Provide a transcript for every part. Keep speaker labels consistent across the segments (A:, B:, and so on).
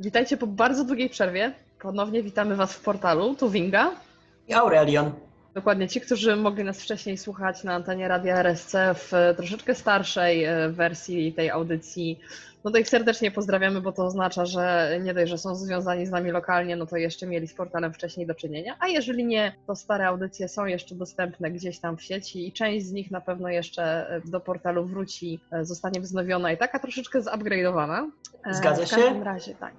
A: Witajcie po bardzo długiej przerwie. Ponownie witamy Was w portalu. Tu Winga.
B: I Aurelion.
A: Dokładnie ci, którzy mogli nas wcześniej słuchać na antenie Radia RSC w troszeczkę starszej e, wersji tej audycji, no to ich serdecznie pozdrawiamy, bo to oznacza, że nie dość, że są związani z nami lokalnie, no to jeszcze mieli z portalem wcześniej do czynienia. A jeżeli nie, to stare audycje są jeszcze dostępne gdzieś tam w sieci i część z nich na pewno jeszcze e, do portalu wróci, e, zostanie wznowiona i taka troszeczkę zupgrade'owana.
B: Zgadza
A: w
B: się?
A: W każdym razie, tak.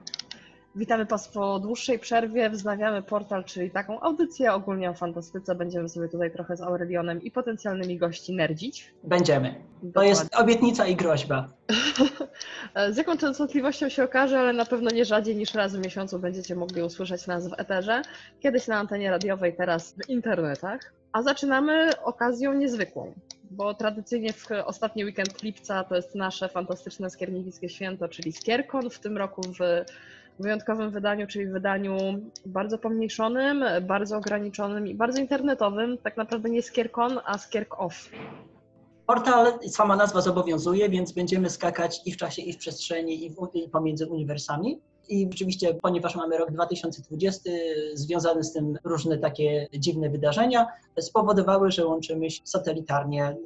A: Witamy Was po dłuższej przerwie, wznawiamy portal, czyli taką audycję ogólnie o fantastyce. Będziemy sobie tutaj trochę z Aurelionem i potencjalnymi gości nerdzić.
B: Będziemy. To
A: Dokładnie.
B: jest obietnica i groźba.
A: Z jaką częstotliwością się okaże, ale na pewno nie rzadziej niż raz w miesiącu będziecie mogli usłyszeć nas w eterze. Kiedyś na antenie radiowej, teraz w internetach. A zaczynamy okazją niezwykłą, bo tradycyjnie w ostatni weekend lipca to jest nasze fantastyczne skierniewickie święto, czyli Skierkon. W tym roku w wyjątkowym wydaniu, czyli wydaniu bardzo pomniejszonym, bardzo ograniczonym i bardzo internetowym. Tak naprawdę nie Skierkon, a Skierk Off.
B: Portal, sama nazwa zobowiązuje, więc będziemy skakać i w czasie, i w przestrzeni, i, w, i pomiędzy uniwersami. I rzeczywiście, ponieważ mamy rok 2020, związane z tym różne takie dziwne wydarzenia, spowodowały, że łączymy się satelitarnie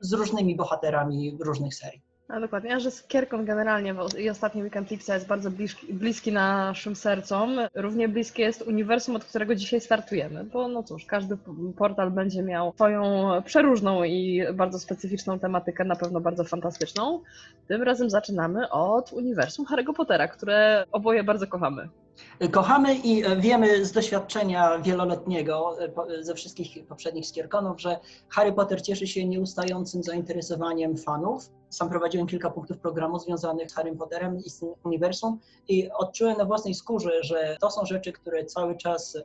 B: z różnymi bohaterami różnych serii.
A: A dokładnie, a że Skierkon generalnie w- i ostatni weekend lipca jest bardzo bliski, bliski naszym sercom, równie bliskie jest uniwersum, od którego dzisiaj startujemy, bo no cóż, każdy portal będzie miał swoją przeróżną i bardzo specyficzną tematykę, na pewno bardzo fantastyczną. Tym razem zaczynamy od uniwersum Harry'ego Pottera, które oboje bardzo kochamy.
B: Kochamy i e, wiemy z doświadczenia wieloletniego po- ze wszystkich poprzednich skierkonów, że Harry Potter cieszy się nieustającym zainteresowaniem fanów. Sam prowadziłem kilka punktów programu związanych z Harrym Potterem i z tym uniwersum i odczułem na własnej skórze, że to są rzeczy, które cały czas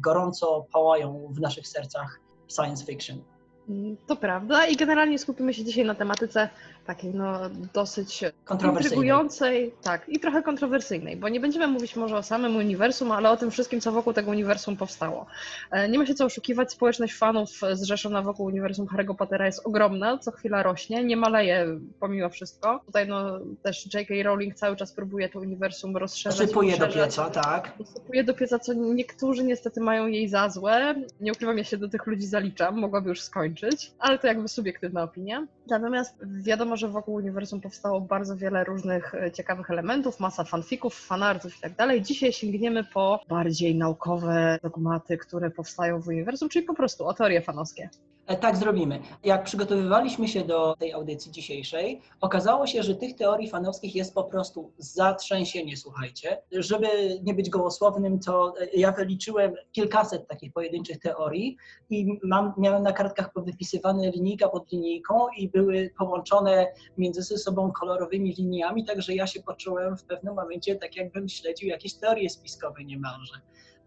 B: gorąco pałają w naszych sercach science fiction.
A: Mm, To prawda i generalnie skupimy się dzisiaj na tematyce takiej no dosyć
B: Kontrowersyjnej.
A: intrygującej, tak, i trochę kontrowersyjnej, bo nie będziemy mówić może o samym uniwersum, ale o tym wszystkim, co wokół tego uniwersum powstało. E, Nie ma się co oszukiwać, społeczność fanów zrzeszona wokół uniwersum Harry'ego Pottera jest ogromna, co chwila rośnie, nie maleje pomimo wszystko. Tutaj no też J.K. Rowling cały czas próbuje to uniwersum rozszerzać.
B: Sypuje do
A: poszerzać.
B: pieca, tak.
A: Sypuje do pieca, co niektórzy niestety mają jej za złe. Nie ukrywam, ja się do tych ludzi zaliczam, mogłaby już skończyć, ale to jakby subiektywna opinia. Natomiast wiadomo, że wokół uniwersum powstało bardzo wiele różnych e, ciekawych elementów, masa fanfików, fanartów i tak dalej. Dzisiaj sięgniemy po bardziej naukowe dogmaty, które powstają w uniwersum, czyli po prostu o teorie fanowskie.
B: E, Tak zrobimy. Jak przygotowywaliśmy się do tej audycji dzisiejszej, okazało się, że tych teorii fanowskich jest po prostu zatrzęsienie, słuchajcie. Żeby nie być gołosłownym, to e, ja wyliczyłem kilkaset takich pojedynczych teorii i mam, miałem na kartkach powypisywane linijka pod linijką i były połączone między sobą kolorowymi liniami, także ja się poczułem w pewnym momencie tak, jakbym śledził jakieś teorie spiskowe niemalże,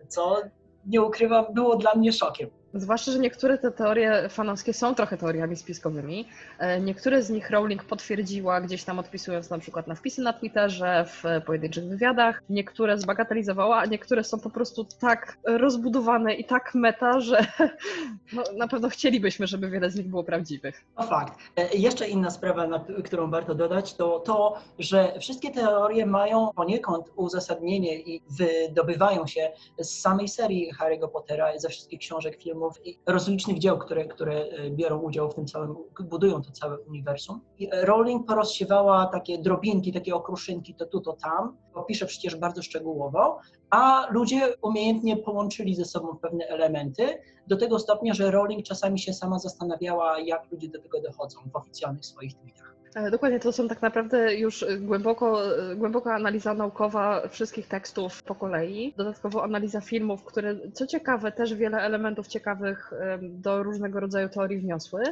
B: co nie ukrywam, było dla mnie szokiem.
A: Zwłaszcza, że niektóre te teorie fanowskie są trochę teoriami spiskowymi. E, Niektóre z nich Rowling potwierdziła gdzieś tam odpisując na przykład na wpisy na Twitterze, w pojedynczych wywiadach. Niektóre zbagatelizowała, a niektóre są po prostu tak rozbudowane i tak meta, że no, na pewno chcielibyśmy, żeby wiele z nich było prawdziwych.
B: To fakt. E, Jeszcze inna sprawa, na którą warto dodać, to to, że wszystkie teorie mają poniekąd uzasadnienie i wydobywają się z samej serii Harry'ego Pottera, ze wszystkich książek, filmów i rozlicznych dzieł, które, które e, biorą udział w tym całym, budują to całe uniwersum. I e, Rowling porozsiewała takie drobinki, takie okruszynki, to tu, to tam. Opisze przecież bardzo szczegółowo, a ludzie umiejętnie połączyli ze sobą pewne elementy, do tego stopnia, że Rowling czasami się sama zastanawiała, jak ludzie do tego dochodzą w oficjalnych swoich tweetach.
A: E, Dokładnie, to są tak naprawdę już głęboko, głęboka analiza naukowa wszystkich tekstów po kolei. Dodatkowo analiza filmów, które co ciekawe też wiele elementów ciekawych do różnego rodzaju teorii wniosły.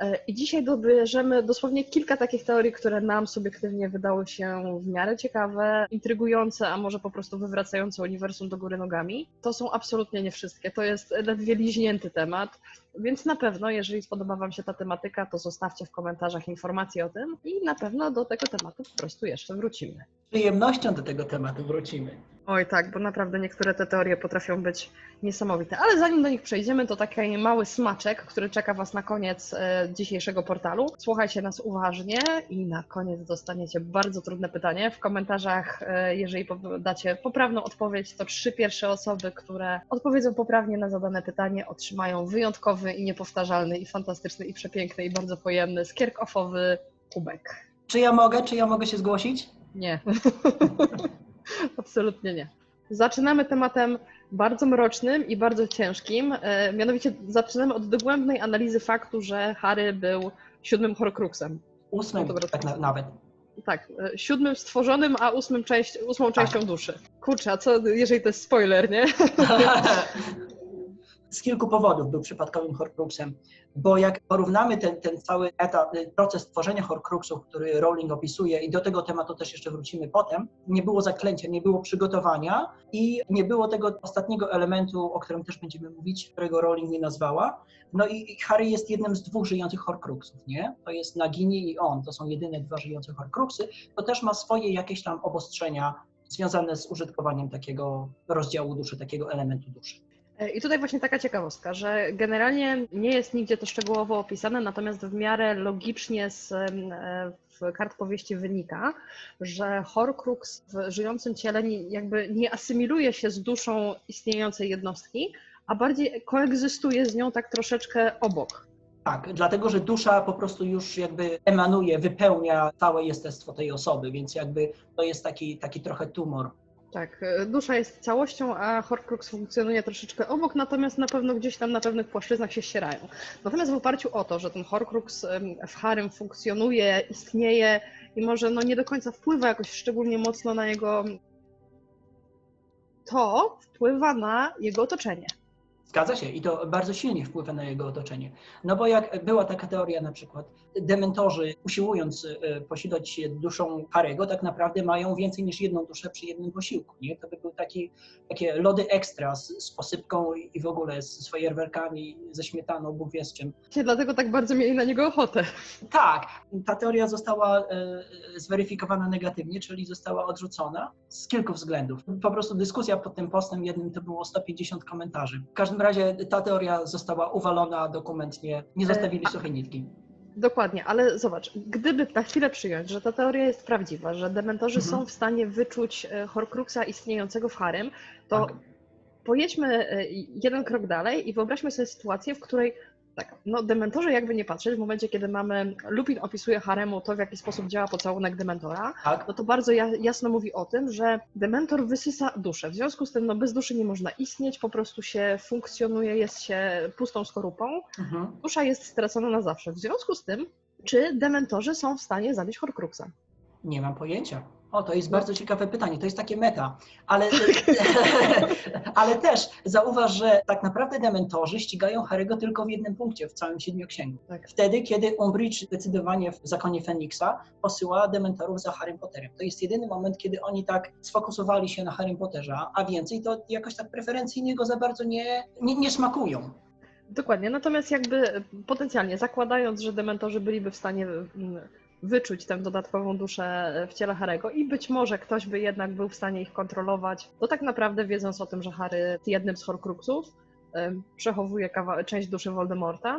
A: E, I dzisiaj dobierzemy dosłownie kilka takich teorii, które nam subiektywnie wydały się w miarę ciekawe, intrygujące, a może po prostu wywracające uniwersum do góry nogami. To są absolutnie nie wszystkie, to jest ledwie liźnięty temat. Więc na pewno, jeżeli spodoba Wam się ta tematyka, to zostawcie w komentarzach informacje o tym i na pewno do tego tematu po prostu jeszcze wrócimy.
B: Z przyjemnością do tego tematu wrócimy.
A: Oj tak, bo naprawdę niektóre te teorie potrafią być niesamowite. Ale zanim do nich przejdziemy, to taki mały smaczek, który czeka Was na koniec e, dzisiejszego portalu. Słuchajcie nas uważnie i na koniec dostaniecie bardzo trudne pytanie. W komentarzach, e, jeżeli dacie poprawną odpowiedź, to trzy pierwsze osoby, które odpowiedzą poprawnie na zadane pytanie, otrzymają wyjątkowy i niepowtarzalny i fantastyczny i przepiękny i bardzo pojemny skierkofowy kubek.
B: Czy ja mogę? Czy ja mogę się zgłosić?
A: Nie. Absolutnie nie. Zaczynamy tematem bardzo mrocznym i bardzo ciężkim. E, mianowicie zaczynamy od dogłębnej analizy faktu, że Harry był siódmym Horcruxem.
B: Ósmym, no tak na, nawet.
A: Tak, e, siódmym stworzonym, a ósmym część, ósmą częścią tak. duszy. Kurczę, a co jeżeli to jest spoiler, nie?
B: z kilku powodów był przypadkowym Horcruxem, bo jak porównamy ten, ten cały etap, proces tworzenia Horcruxów, który Rowling opisuje i do tego tematu też jeszcze wrócimy potem, nie było zaklęcia, nie było przygotowania i nie było tego ostatniego elementu, o którym też będziemy mówić, którego Rowling nie nazwała. No i Harry jest jednym z dwóch żyjących Horcruxów, nie? To jest Nagini i on, to są jedyne dwa żyjące Horcruxy. To też ma swoje jakieś tam obostrzenia związane z użytkowaniem takiego rozdziału duszy, takiego elementu duszy.
A: E, I tutaj właśnie taka ciekawostka, że generalnie nie jest nigdzie to szczegółowo opisane, natomiast w miarę logicznie z e, kart powieści wynika, że Horcrux w żyjącym ciele jakby nie asymiluje się z duszą istniejącej jednostki, a bardziej koegzystuje z nią tak troszeczkę obok.
B: Tak, dlatego że dusza po prostu już jakby emanuje, wypełnia całe jestestwo tej osoby, więc jakby to jest taki, taki trochę tumor.
A: Tak, e, dusza jest całością, a Horcrux funkcjonuje troszeczkę obok, natomiast na pewno gdzieś tam na pewnych płaszczyznach się ścierają. Natomiast w oparciu o to, że ten Horcrux w Harem funkcjonuje, istnieje i może no nie do końca wpływa jakoś szczególnie mocno na jego to wpływa na jego otoczenie.
B: Zgadza się i to bardzo silnie wpływa na jego otoczenie. No bo jak była taka teoria na przykład, dementorzy usiłując e, posiadać duszą Harego, tak naprawdę mają więcej niż jedną duszę przy jednym posiłku. Nie? To by były taki, takie lody ekstra z, z posypką i w ogóle z, z fajerwerkami, ze śmietaną, Bóg wie z czym.
A: Dlatego tak bardzo mieli na niego ochotę.
B: Tak, ta teoria została e, zweryfikowana negatywnie, czyli została odrzucona z kilku względów. Po prostu dyskusja pod tym postem jednym to było 150 komentarzy. W każdym razie ta teoria została uwalona, dokument nie, nie zostawili e, suchej nitki.
A: Dokładnie, ale zobacz, gdyby na chwilę przyjąć, że ta teoria jest prawdziwa, że dementorzy mhm. są w stanie wyczuć e, Horcruxa istniejącego w Harem, to tak. pojedźmy e, jeden krok dalej i wyobraźmy sobie sytuację, w której tak, no dementorzy jakby nie patrzeć, w momencie kiedy mamy, Lupin opisuje haremu to, w jaki sposób działa pocałunek dementora, tak. no to bardzo jasno mówi o tym, że dementor wysysa duszę. W związku z tym, no bez duszy nie można istnieć, po prostu się funkcjonuje, jest się pustą skorupą. Mhm. Dusza jest stracona na zawsze. W związku z tym, czy dementorzy są w stanie zabić Horcruxa?
B: Nie mam pojęcia. O, to jest bardzo ciekawe pytanie. To jest takie meta. Ale, ale też zauważ, że tak naprawdę dementorzy ścigają Harry'ego tylko w jednym punkcie w całym Siedmioksięgu. Tak. Wtedy, kiedy Umbridge zdecydowanie w Zakonie Feniksa posyła dementorów za Harrym Potterem. To jest jedyny moment, kiedy oni tak sfokusowali się na Harrym Potterze, a więcej to jakoś tak preferencyjnie go za bardzo nie, nie, nie smakują.
A: Dokładnie, natomiast jakby potencjalnie zakładając, że dementorzy byliby w stanie mm, wyczuć tę dodatkową duszę w ciele Harego i być może ktoś by jednak był w stanie ich kontrolować, to tak naprawdę wiedząc o tym, że Harry jest jednym z Horcruxów, przechowuje część duszy Voldemorta,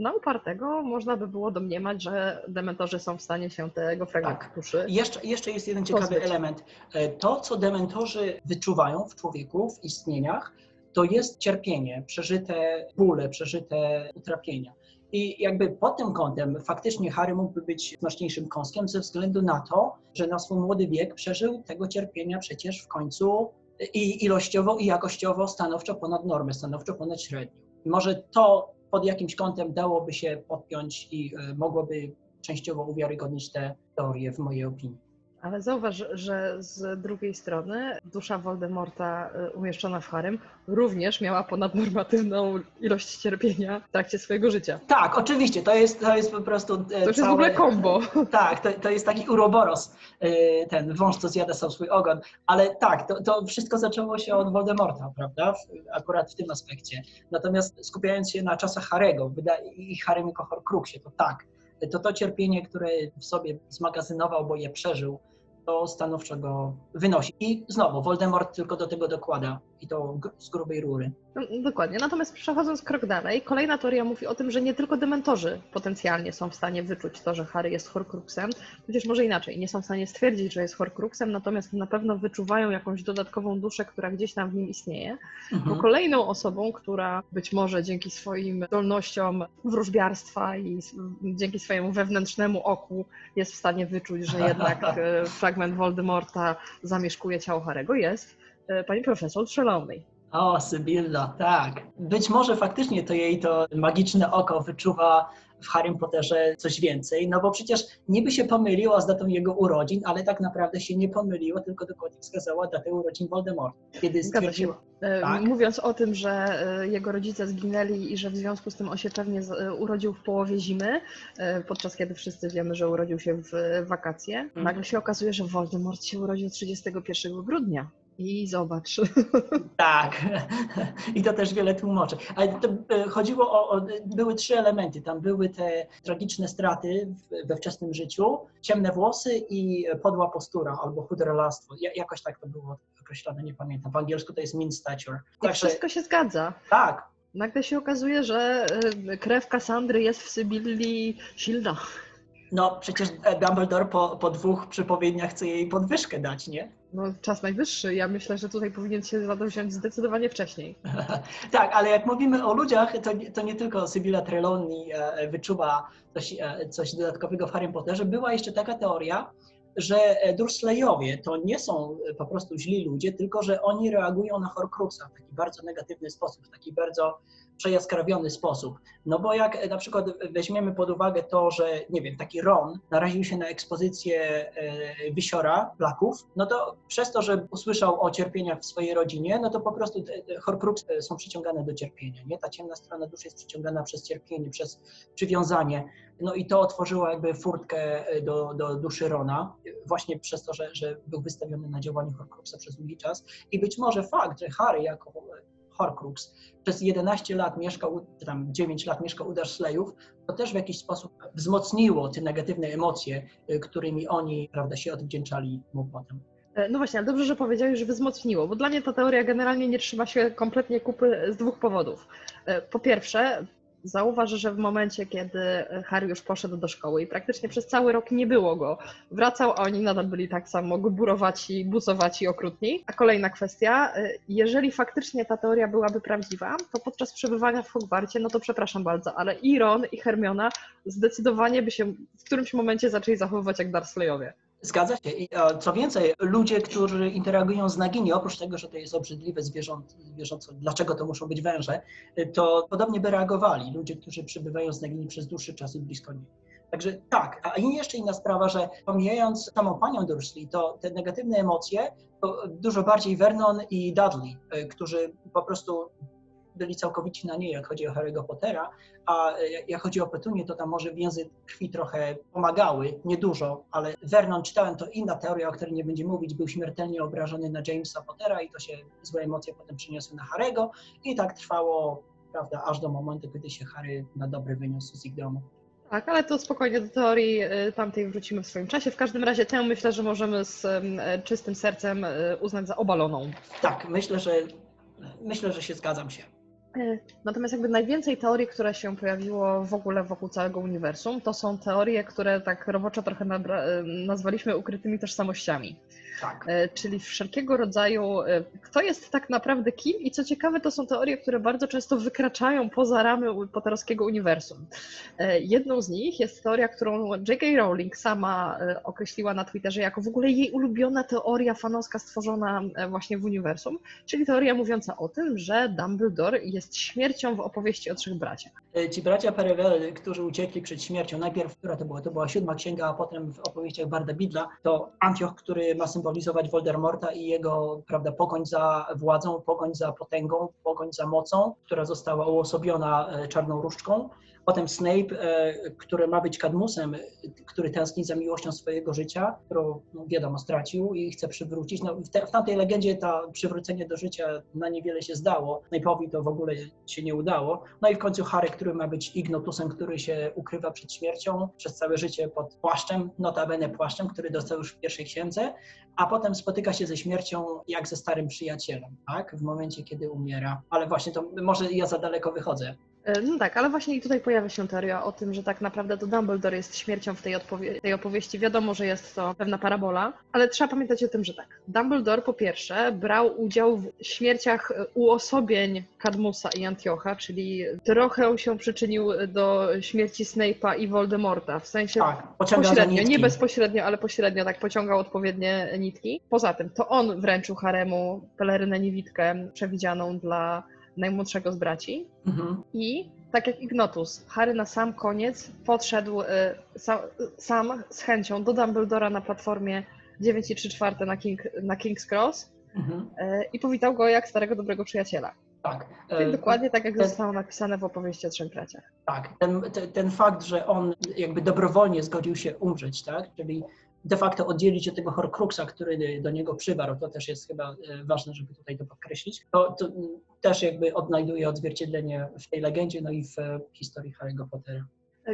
A: na upartego można by było domniemać, że dementorzy są w stanie się tego fragmentu tak. duszy.
B: Jeszcze, jeszcze jest jeden ciekawy pozbyć. element. E, to, co dementorzy wyczuwają w człowieku, w istnieniach, to jest cierpienie, przeżyte bóle, przeżyte utrapienia. I jakby pod tym kątem faktycznie Harry mógłby być znaczniejszym kąskiem ze względu na to, że na swój młody wiek przeżył tego cierpienia przecież w końcu i ilościowo, i jakościowo stanowczo ponad normę, stanowczo ponad średnią. Może to pod jakimś kątem dałoby się podpiąć i e, mogłoby częściowo uwiarygodnić te teorie w mojej opinii.
A: Ale zauważ, że z drugiej strony dusza Voldemorta y, umieszczona w harem również miała ponadnormatywną ilość cierpienia w trakcie swojego życia.
B: Tak, oczywiście, to jest, to jest po prostu...
A: E, to całe... jest w ogóle kombo.
B: Tak, to, to jest taki uroboros, e, ten wąż, co zjada sam swój ogon. Ale tak, to, to wszystko zaczęło się od Voldemorta, prawda? Akurat w tym aspekcie. Natomiast skupiając się na czasach Harego i Harem jako Horcruxie, to tak, to to cierpienie, które w sobie zmagazynował, bo je przeżył, to stanowczo go wynosi. I znowu, Voldemort tylko do tego dokłada i to z grubej rury.
A: No, dokładnie. Natomiast przechodząc krok dalej, kolejna teoria mówi o tym, że nie tylko dementorzy potencjalnie są w stanie wyczuć to, że Harry jest Horcruxem, tudzież może inaczej, nie są w stanie stwierdzić, że jest Horcruxem, natomiast na pewno wyczuwają jakąś dodatkową duszę, która gdzieś tam w nim istnieje. Bo
B: Mhm.
A: kolejną osobą, która być może dzięki swoim zdolnościom wróżbiarstwa i dzięki swojemu wewnętrznemu oku jest w stanie wyczuć, że jednak e, fragment Voldemorta zamieszkuje ciało Harego, jest pani profesor Trelawney.
B: O, Sybilla, tak. Być może faktycznie to jej to magiczne oko wyczuwa w Harrym Potterze coś więcej, no bo przecież niby się pomyliła z datą jego urodzin, ale tak naprawdę się nie pomyliła, tylko dokładnie wskazała datę urodzin Voldemorta. Kiedy stwierdziła,
A: E,
B: Tak.
A: Mówiąc o tym, że e, jego rodzice zginęli i że w związku z tym on się pewnie e, urodził w połowie zimy, e, podczas kiedy wszyscy wiemy, że urodził się w e, wakacje,
B: Mhm.
A: nagle się okazuje, że Voldemort się urodził 31 grudnia. I zobacz.
B: Tak, i to też wiele tłumaczy. Ale to e, chodziło o, o, były trzy elementy. Tam były te tragiczne straty we wczesnym życiu, ciemne włosy i podła postura albo chuderolastwo. Ja, jakoś tak to było określone, nie pamiętam. W angielsku to jest mean stature. Także
A: wszystko się zgadza.
B: tak,
A: Nagle się okazuje, że e, krew Kassandry jest w Sybilli silna.
B: No przecież Dumbledore po, po dwóch przypowiedniach chce jej podwyżkę dać, nie?
A: No, czas najwyższy. Ja myślę, że tutaj powinien się za to wziąć zdecydowanie wcześniej.
B: tak, ale jak mówimy o ludziach, to, nie- to nie tylko Sybilla Trelawney e, wyczuwa coś, e, coś dodatkowego w Harrym Potterze. Była jeszcze taka teoria, że e, Dursleyowie to nie są e, po prostu źli ludzie, tylko że oni reagują na Horcruxa w taki bardzo negatywny sposób, w taki bardzo przejaskrawiony sposób. No bo jak na przykład weźmiemy pod uwagę to, że nie wiem, taki Ron naraził się na ekspozycję e, wisiora Blacków, no to przez to, że usłyszał o cierpieniach w swojej rodzinie, no to po prostu Horcrux e, są przyciągane do cierpienia, nie? Ta ciemna strona duszy jest przyciągana przez cierpienie, przez przywiązanie. No i to otworzyło jakby furtkę e, do, do duszy Rona, właśnie przez to, że, że był wystawiony na działanie Horcruxa przez długi czas. I być może fakt, że Harry jako Horcrux przez 11 lat mieszkał, tam 9 lat mieszkał u Dursleyów, to też w jakiś sposób wzmocniło te negatywne emocje, y, którymi oni prawda, się odwdzięczali mu potem.
A: E, No właśnie, ale dobrze, że powiedziałeś, że wzmocniło, bo dla mnie ta teoria generalnie nie trzyma się kompletnie kupy z dwóch powodów. E, Po pierwsze, zauważ, że w momencie, kiedy Harry już poszedł do szkoły i praktycznie przez cały rok nie było go, wracał, a oni nadal byli tak samo guburowaci, bucowaci, okrutni. A kolejna kwestia, e, jeżeli faktycznie ta teoria byłaby prawdziwa, to podczas przebywania w Hogwarcie, no to przepraszam bardzo, ale i Ron, i Hermiona zdecydowanie by się w którymś momencie zaczęli zachowywać jak Dursleyowie.
B: Zgadza się. Co więcej, ludzie, którzy interagują z Nagini, oprócz tego, że to jest obrzydliwe zwierząt, dlaczego to muszą być węże, to podobnie by reagowali ludzie, którzy przebywają z Nagini przez dłuższy czas i blisko niej. Także tak, a jeszcze inna sprawa, że pomijając samą panią Dursley, to te negatywne emocje to dużo bardziej Vernon i Dudley, y, którzy po prostu byli całkowicie na niej, jak chodzi o Harry'ego Pottera, a y, jak chodzi o Petunię, to tam może więzy krwi trochę pomagały, niedużo, ale Vernon, czytałem, to inna teoria, o której nie będzie mówić, był śmiertelnie obrażony na Jamesa Pottera i to się złe emocje potem przyniosły na Harry'ego i tak trwało, prawda, aż do momentu, kiedy się Harry na dobre wyniósł z ich domu.
A: Tak, ale to spokojnie do teorii y, tamtej wrócimy w swoim czasie. W każdym razie tę myślę, że możemy z e, czystym sercem uznać za obaloną.
B: Tak, myślę, że myślę, że się zgadzam się.
A: E, Natomiast jakby najwięcej teorii, które się pojawiło w ogóle wokół całego uniwersum, to są teorie, które tak roboczo trochę e, nazwaliśmy ukrytymi tożsamościami.
B: Tak.
A: E, Czyli wszelkiego rodzaju, kto jest tak naprawdę kim i co ciekawe, to są teorie, które bardzo często wykraczają poza ramy potterowskiego uniwersum. Jedną z nich jest teoria, którą J.K. Rowling sama określiła na Twitterze jako w ogóle jej ulubiona teoria fanowska stworzona właśnie w uniwersum, czyli teoria mówiąca o tym, że Dumbledore jest śmiercią w opowieści o trzech braciach.
B: E, Ci bracia Perewel, którzy uciekli przed śmiercią, najpierw, która to była? To była siódma księga, a potem w opowieściach Barda Bidla, to Antioch, który ma symbolizować symbolizować Voldemorta i jego prawda, pogoń za władzą, pogoń za potęgą, pogoń za mocą, która została uosobiona e, czarną różdżką. Potem Snape, e, który ma być Kadmusem, który tęskni za miłością swojego życia, którą no, wiadomo stracił i chce przywrócić. No, w, te, w tamtej legendzie to przywrócenie do życia na niewiele się zdało. Snape'owi to w ogóle się nie udało. No i w końcu Harry, który ma być Ignotusem, który się ukrywa przed śmiercią przez całe życie pod płaszczem, notabene płaszczem, który dostał już w pierwszej księdze, a potem spotyka się ze śmiercią jak ze starym przyjacielem, tak? W momencie, kiedy umiera. Ale właśnie to może ja za daleko wychodzę.
A: E, No tak, ale właśnie i tutaj pojawia się teoria o tym, że tak naprawdę to Dumbledore jest śmiercią w tej, odpowie- tej opowieści. Wiadomo, że jest to pewna parabola, ale trzeba pamiętać o tym, że tak. Dumbledore po pierwsze brał udział w śmierciach e, uosobień Cadmusa i Antiocha, czyli trochę się przyczynił do śmierci Snape'a i Voldemorta, w sensie
B: Tak,
A: pośrednio, nie bezpośrednio, ale pośrednio tak pociągał odpowiednie nitki. Poza tym to on wręczył Haremu pelerynę niewidkę przewidzianą dla najmłodszego z braci.
B: Mhm.
A: I tak jak Ignotus, Harry na sam koniec podszedł y, sa, sam z chęcią do Dumbledora na platformie 9 i 3 czwarte na, King, na King's Cross
B: Mhm.
A: y, i powitał go jak starego dobrego przyjaciela.
B: Tak.
A: Czyli
B: E,
A: dokładnie tak jak
B: ten-
A: zostało napisane w opowieści o trzech braciach.
B: Tak, ten, ten, ten fakt, że on jakby dobrowolnie zgodził się umrzeć, tak? Czyli de facto oddzielić od tego Horcruxa, który do niego przywarł, to też jest chyba e, ważne, żeby tutaj to podkreślić. To, to też jakby odnajduje odzwierciedlenie w tej legendzie, no i w e, historii Harry'ego Pottera.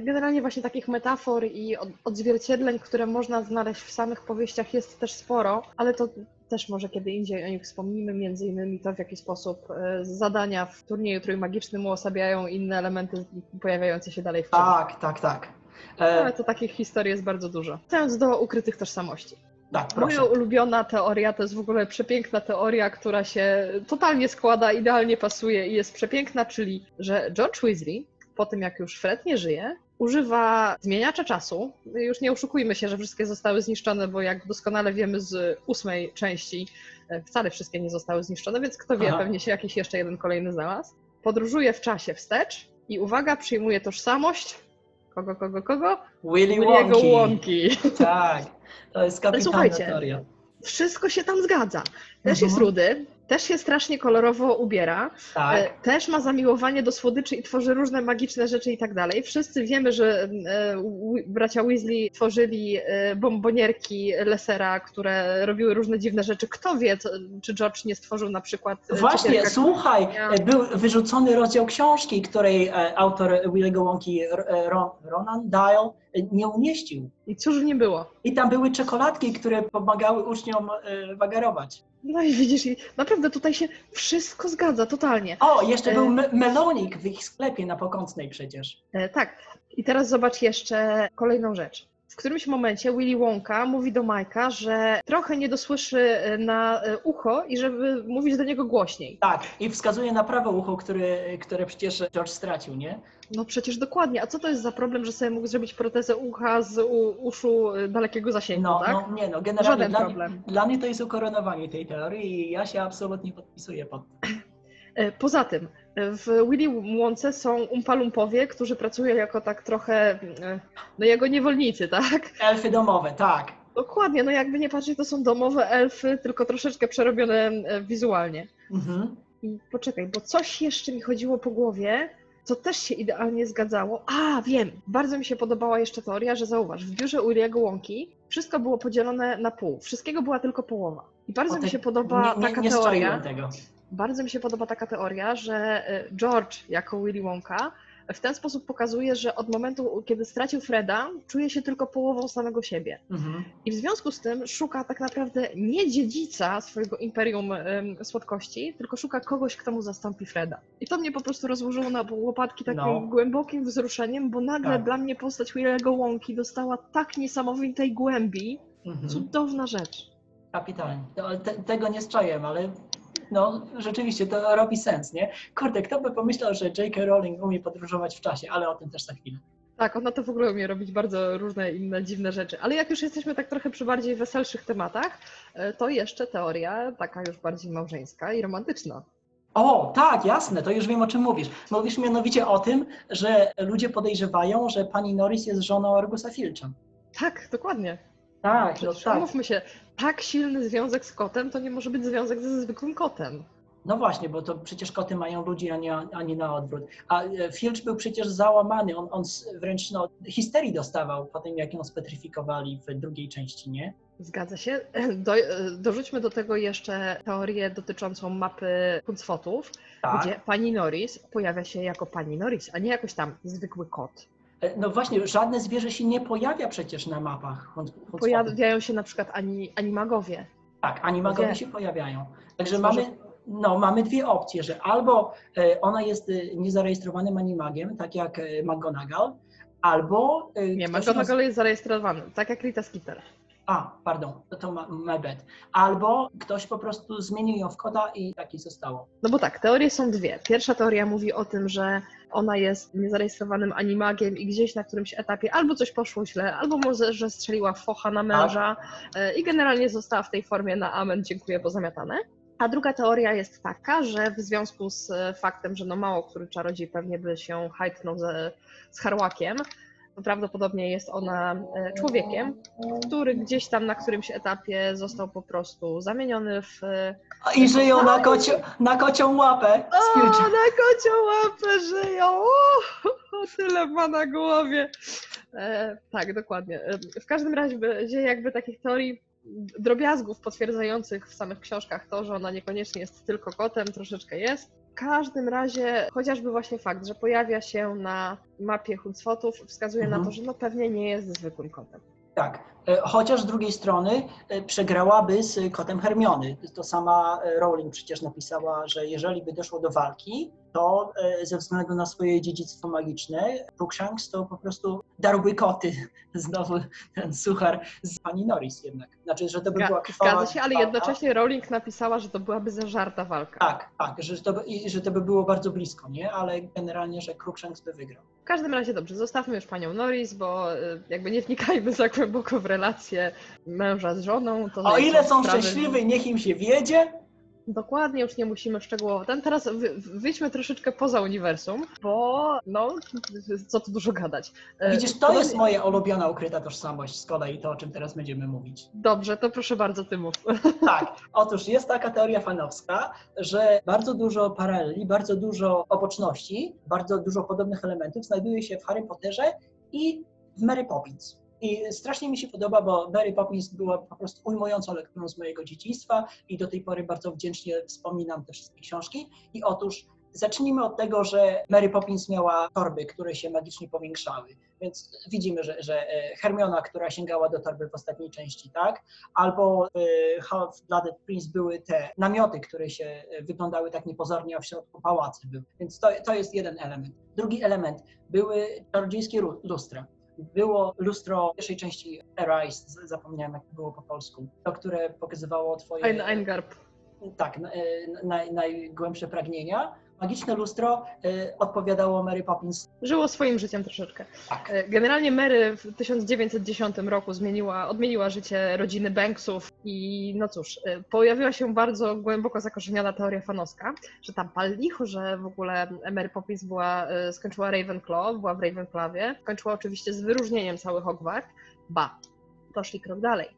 A: Generalnie właśnie takich metafor i od- odzwierciedleń, które można znaleźć w samych powieściach jest też sporo, ale to też może kiedy indziej o nich wspomnimy, między innymi to w jaki sposób e, zadania w turnieju trójmagicznym uosabiają inne elementy pojawiające się dalej w filmie.
B: Tak, tak, tak. E,
A: Ale to takich historii jest bardzo dużo. Wracając do ukrytych tożsamości.
B: tak.
A: Moja ulubiona teoria to jest w ogóle przepiękna teoria, która się totalnie składa, idealnie pasuje i jest przepiękna, czyli że George Weasley, po tym jak już Fred nie żyje, używa zmieniacza czasu. Już nie oszukujmy się, że wszystkie zostały zniszczone, bo jak doskonale wiemy z ósmej części, e, wcale wszystkie nie zostały zniszczone, więc kto wie,
B: Aha.
A: pewnie się jakiś jeszcze jeden kolejny znalazł. Podróżuje w czasie wstecz i uwaga, przyjmuje tożsamość kogo, kogo, kogo?
B: Willy
A: Williego
B: Wonki.
A: Wonki.
B: Tak, to jest kapitalna
A: słuchajcie,
B: teoria.
A: wszystko się tam zgadza. Też jest
B: Mhm.
A: rudy, też się strasznie kolorowo ubiera,
B: Tak,
A: e, też ma zamiłowanie do słodyczy i tworzy różne magiczne rzeczy i tak dalej. Wszyscy wiemy, że e, bracia Weasley tworzyli e, bombonierki Lesera, które robiły różne dziwne rzeczy. Kto wie, czy George nie stworzył na przykład
B: Właśnie, słuchaj,
A: Ja-
B: był wyrzucony rozdział książki, której autor Willy'ego Wonki, Ronan Dial, nie umieścił.
A: I cóż nie było.
B: I tam były czekoladki, które pomagały uczniom e, wagarować.
A: No i widzisz, naprawdę tutaj się wszystko zgadza, totalnie.
B: O, jeszcze
A: E.
B: był me melonik w ich sklepie na Pokątnej przecież.
A: E, tak. I teraz zobacz jeszcze kolejną rzecz. W którymś momencie Willy Wonka mówi do Majka, że trochę nie dosłyszy e, na e, ucho i żeby mówić do niego głośniej.
B: Tak, i wskazuje na prawe ucho, które, które przecież George stracił, nie?
A: No przecież dokładnie. A co to jest za problem, że sobie mógł zrobić protezę ucha z u, uszu e, dalekiego zasięgu,
B: No,
A: tak?
B: no nie no, generalnie
A: Żaden
B: dla,
A: problem.
B: dla mnie to jest ukoronowanie tej teorii i ja się absolutnie podpisuję pod tym.
A: Poza tym, w Willy Wonce są umpalumpowie, którzy pracują jako tak trochę, no jego niewolnicy, tak?
B: Elfy domowe, tak.
A: Dokładnie, no jakby nie patrzeć, to są domowe elfy, tylko troszeczkę przerobione e, wizualnie.
B: Mhm.
A: I poczekaj, bo coś jeszcze mi chodziło po głowie, co też się idealnie zgadzało. A, wiem! Bardzo mi się podobała jeszcze teoria, że zauważ, w biurze Uriego Łąki wszystko było podzielone na pół. Wszystkiego była tylko połowa. I bardzo
B: O,
A: mi się podoba
B: nie, nie,
A: taka
B: nie
A: teoria.
B: tego.
A: Bardzo mi się podoba taka teoria, że e, George jako Willy Wonka w ten sposób pokazuje, że od momentu, kiedy stracił Freda, czuje się tylko połową samego siebie.
B: Mhm.
A: I w związku z tym szuka tak naprawdę nie dziedzica swojego imperium słodkości, tylko szuka kogoś, kto mu zastąpi Freda. I to mnie po prostu rozłożyło na łopatki takim
B: No.
A: głębokim wzruszeniem, bo nagle
B: Tak.
A: dla mnie postać Williego Łąki dostała tak niesamowitej głębi.
B: Mhm.
A: Cudowna rzecz.
B: Kapitalnie. Te, tego nie strzałem, ale no rzeczywiście to robi sens, nie? Kurde, kto by pomyślał, że J.K. Rowling umie podróżować w czasie, ale o tym też za chwilę.
A: Tak, ona to w ogóle umie robić bardzo różne inne dziwne rzeczy. Ale jak już jesteśmy tak trochę przy bardziej weselszych tematach, e, to jeszcze teoria taka już bardziej małżeńska i romantyczna.
B: O, tak, jasne, to już wiem o czym mówisz. Mówisz mianowicie o tym, że ludzie podejrzewają, że pani Norris jest żoną Argusa Filcza.
A: Tak, dokładnie.
B: Tak, no
A: Przecież
B: tak.
A: umówmy się, tak silny związek z kotem to nie może być związek ze zwykłym kotem.
B: No właśnie, bo to przecież koty mają ludzi, a nie, a nie na odwrót. A e, Filch był przecież załamany, on, on wręcz no, histerii dostawał po tym, jak ją spetryfikowali w drugiej części, nie?
A: Zgadza się. Do, dorzućmy do tego jeszcze teorię dotyczącą mapy Huncfotów,
B: Tak.
A: gdzie pani Norris pojawia się jako pani Norris, a nie jakoś tam zwykły kot.
B: E, No właśnie, żadne zwierzę się nie pojawia przecież na mapach.
A: Pojawiają się na przykład ani, animagowie.
B: Tak, animagowie się pojawiają. Także mamy, no, mamy dwie opcje, że albo e, ona jest e, niezarejestrowanym animagiem, tak jak McGonagall, albo...
A: Nie,
B: ktoś
A: McGonagall jest zarejestrowany, tak jak Rita Skeeter.
B: A, pardon, to, to my bad. Albo ktoś po prostu zmienił ją w kota i tak i zostało.
A: No bo tak, teorie są dwie. Pierwsza teoria mówi o tym, że ona jest niezarejestrowanym animagiem i gdzieś na którymś etapie albo coś poszło źle, albo może, że strzeliła focha na męża e, i generalnie została w tej formie na amen, dziękuję, pozamiatane. A druga teoria jest taka, że w związku z e, faktem, że no mało który czarodziej pewnie by się hajtnął ze, z harłakiem, to prawdopodobnie jest ona e, człowiekiem, który gdzieś tam na którymś etapie został po prostu zamieniony w e,
B: I żyją na, kocio, na kocią łapę
A: o, na kocią łapę żyją! O, tyle ma na głowie. E, tak, dokładnie. E, W każdym razie jakby takich teorii drobiazgów potwierdzających w samych książkach to, że ona niekoniecznie jest tylko kotem, troszeczkę jest. W każdym razie chociażby właśnie fakt, że pojawia się na mapie Huncfotów wskazuje
B: Mhm.
A: na to, że no pewnie nie jest zwykłym kotem.
B: Tak, chociaż z drugiej strony e, przegrałaby z kotem Hermiony. To sama e, Rowling przecież napisała, że jeżeli by doszło do walki, to e, ze względu na swoje dziedzictwo magiczne, Crookshanks to po prostu darłby koty. Znowu ten suchar z pani Norris jednak. Znaczy, że to by była krwawa
A: Zgadza się, ale
B: walka.
A: jednocześnie Rowling napisała, że to byłaby zażarta walka.
B: Tak, tak, że to, by, i że to by było bardzo blisko, nie? Ale generalnie, że Crookshanks by wygrał.
A: W każdym razie dobrze, zostawmy już panią Norris, bo jakby nie wnikajmy za głęboko w relacje męża z żoną. To
B: O ile są
A: sprawy-
B: szczęśliwi, niech im się wiedzie.
A: Dokładnie, już nie musimy szczegółowo. Ten teraz wy, wyjdźmy troszeczkę poza uniwersum, bo no, co tu dużo gadać. E,
B: Widzisz, to jest moja ulubiona ukryta tożsamość z kolei, to o czym teraz będziemy mówić.
A: Dobrze, to proszę bardzo, ty mów.
B: Tak, otóż jest taka teoria fanowska, że bardzo dużo paraleli, bardzo dużo oboczności, bardzo dużo podobnych elementów znajduje się w Harry Potterze i w Mary Poppins. I strasznie mi się podoba, bo Mary Poppins była po prostu ujmującą lekturą z mojego dzieciństwa i do tej pory bardzo wdzięcznie wspominam te wszystkie książki. I otóż zacznijmy od tego, że Mary Poppins miała torby, które się magicznie powiększały. Więc widzimy, że, że e, Hermiona, która sięgała do torby w ostatniej części, tak? Albo w Half-Blooded Prince były te namioty, które się e, wyglądały tak niepozornie, a w środku pałacy były. Więc to, to jest jeden element. Drugi element były czarodziejskie lustra. Było lustro pierwszej części Arise, zapomniałem jak było po polsku, to, które pokazywało twoje...
A: Ein Eingarb.
B: Tak, e, naj, najgłębsze pragnienia. Magiczne lustro e, odpowiadało Mary Poppins.
A: Żyło swoim życiem troszeczkę.
B: Tak.
A: E, Generalnie Mary w 1910 roku zmieniła, odmieniła życie rodziny Banksów i no cóż, e, pojawiła się bardzo głęboko zakorzeniona teoria fanowska, że tam pal licho, że w ogóle Mary Poppins była, e, skończyła Ravenclaw, była w Ravenclawie, skończyła oczywiście z wyróżnieniem cały Hogwart, ba, poszli krok dalej.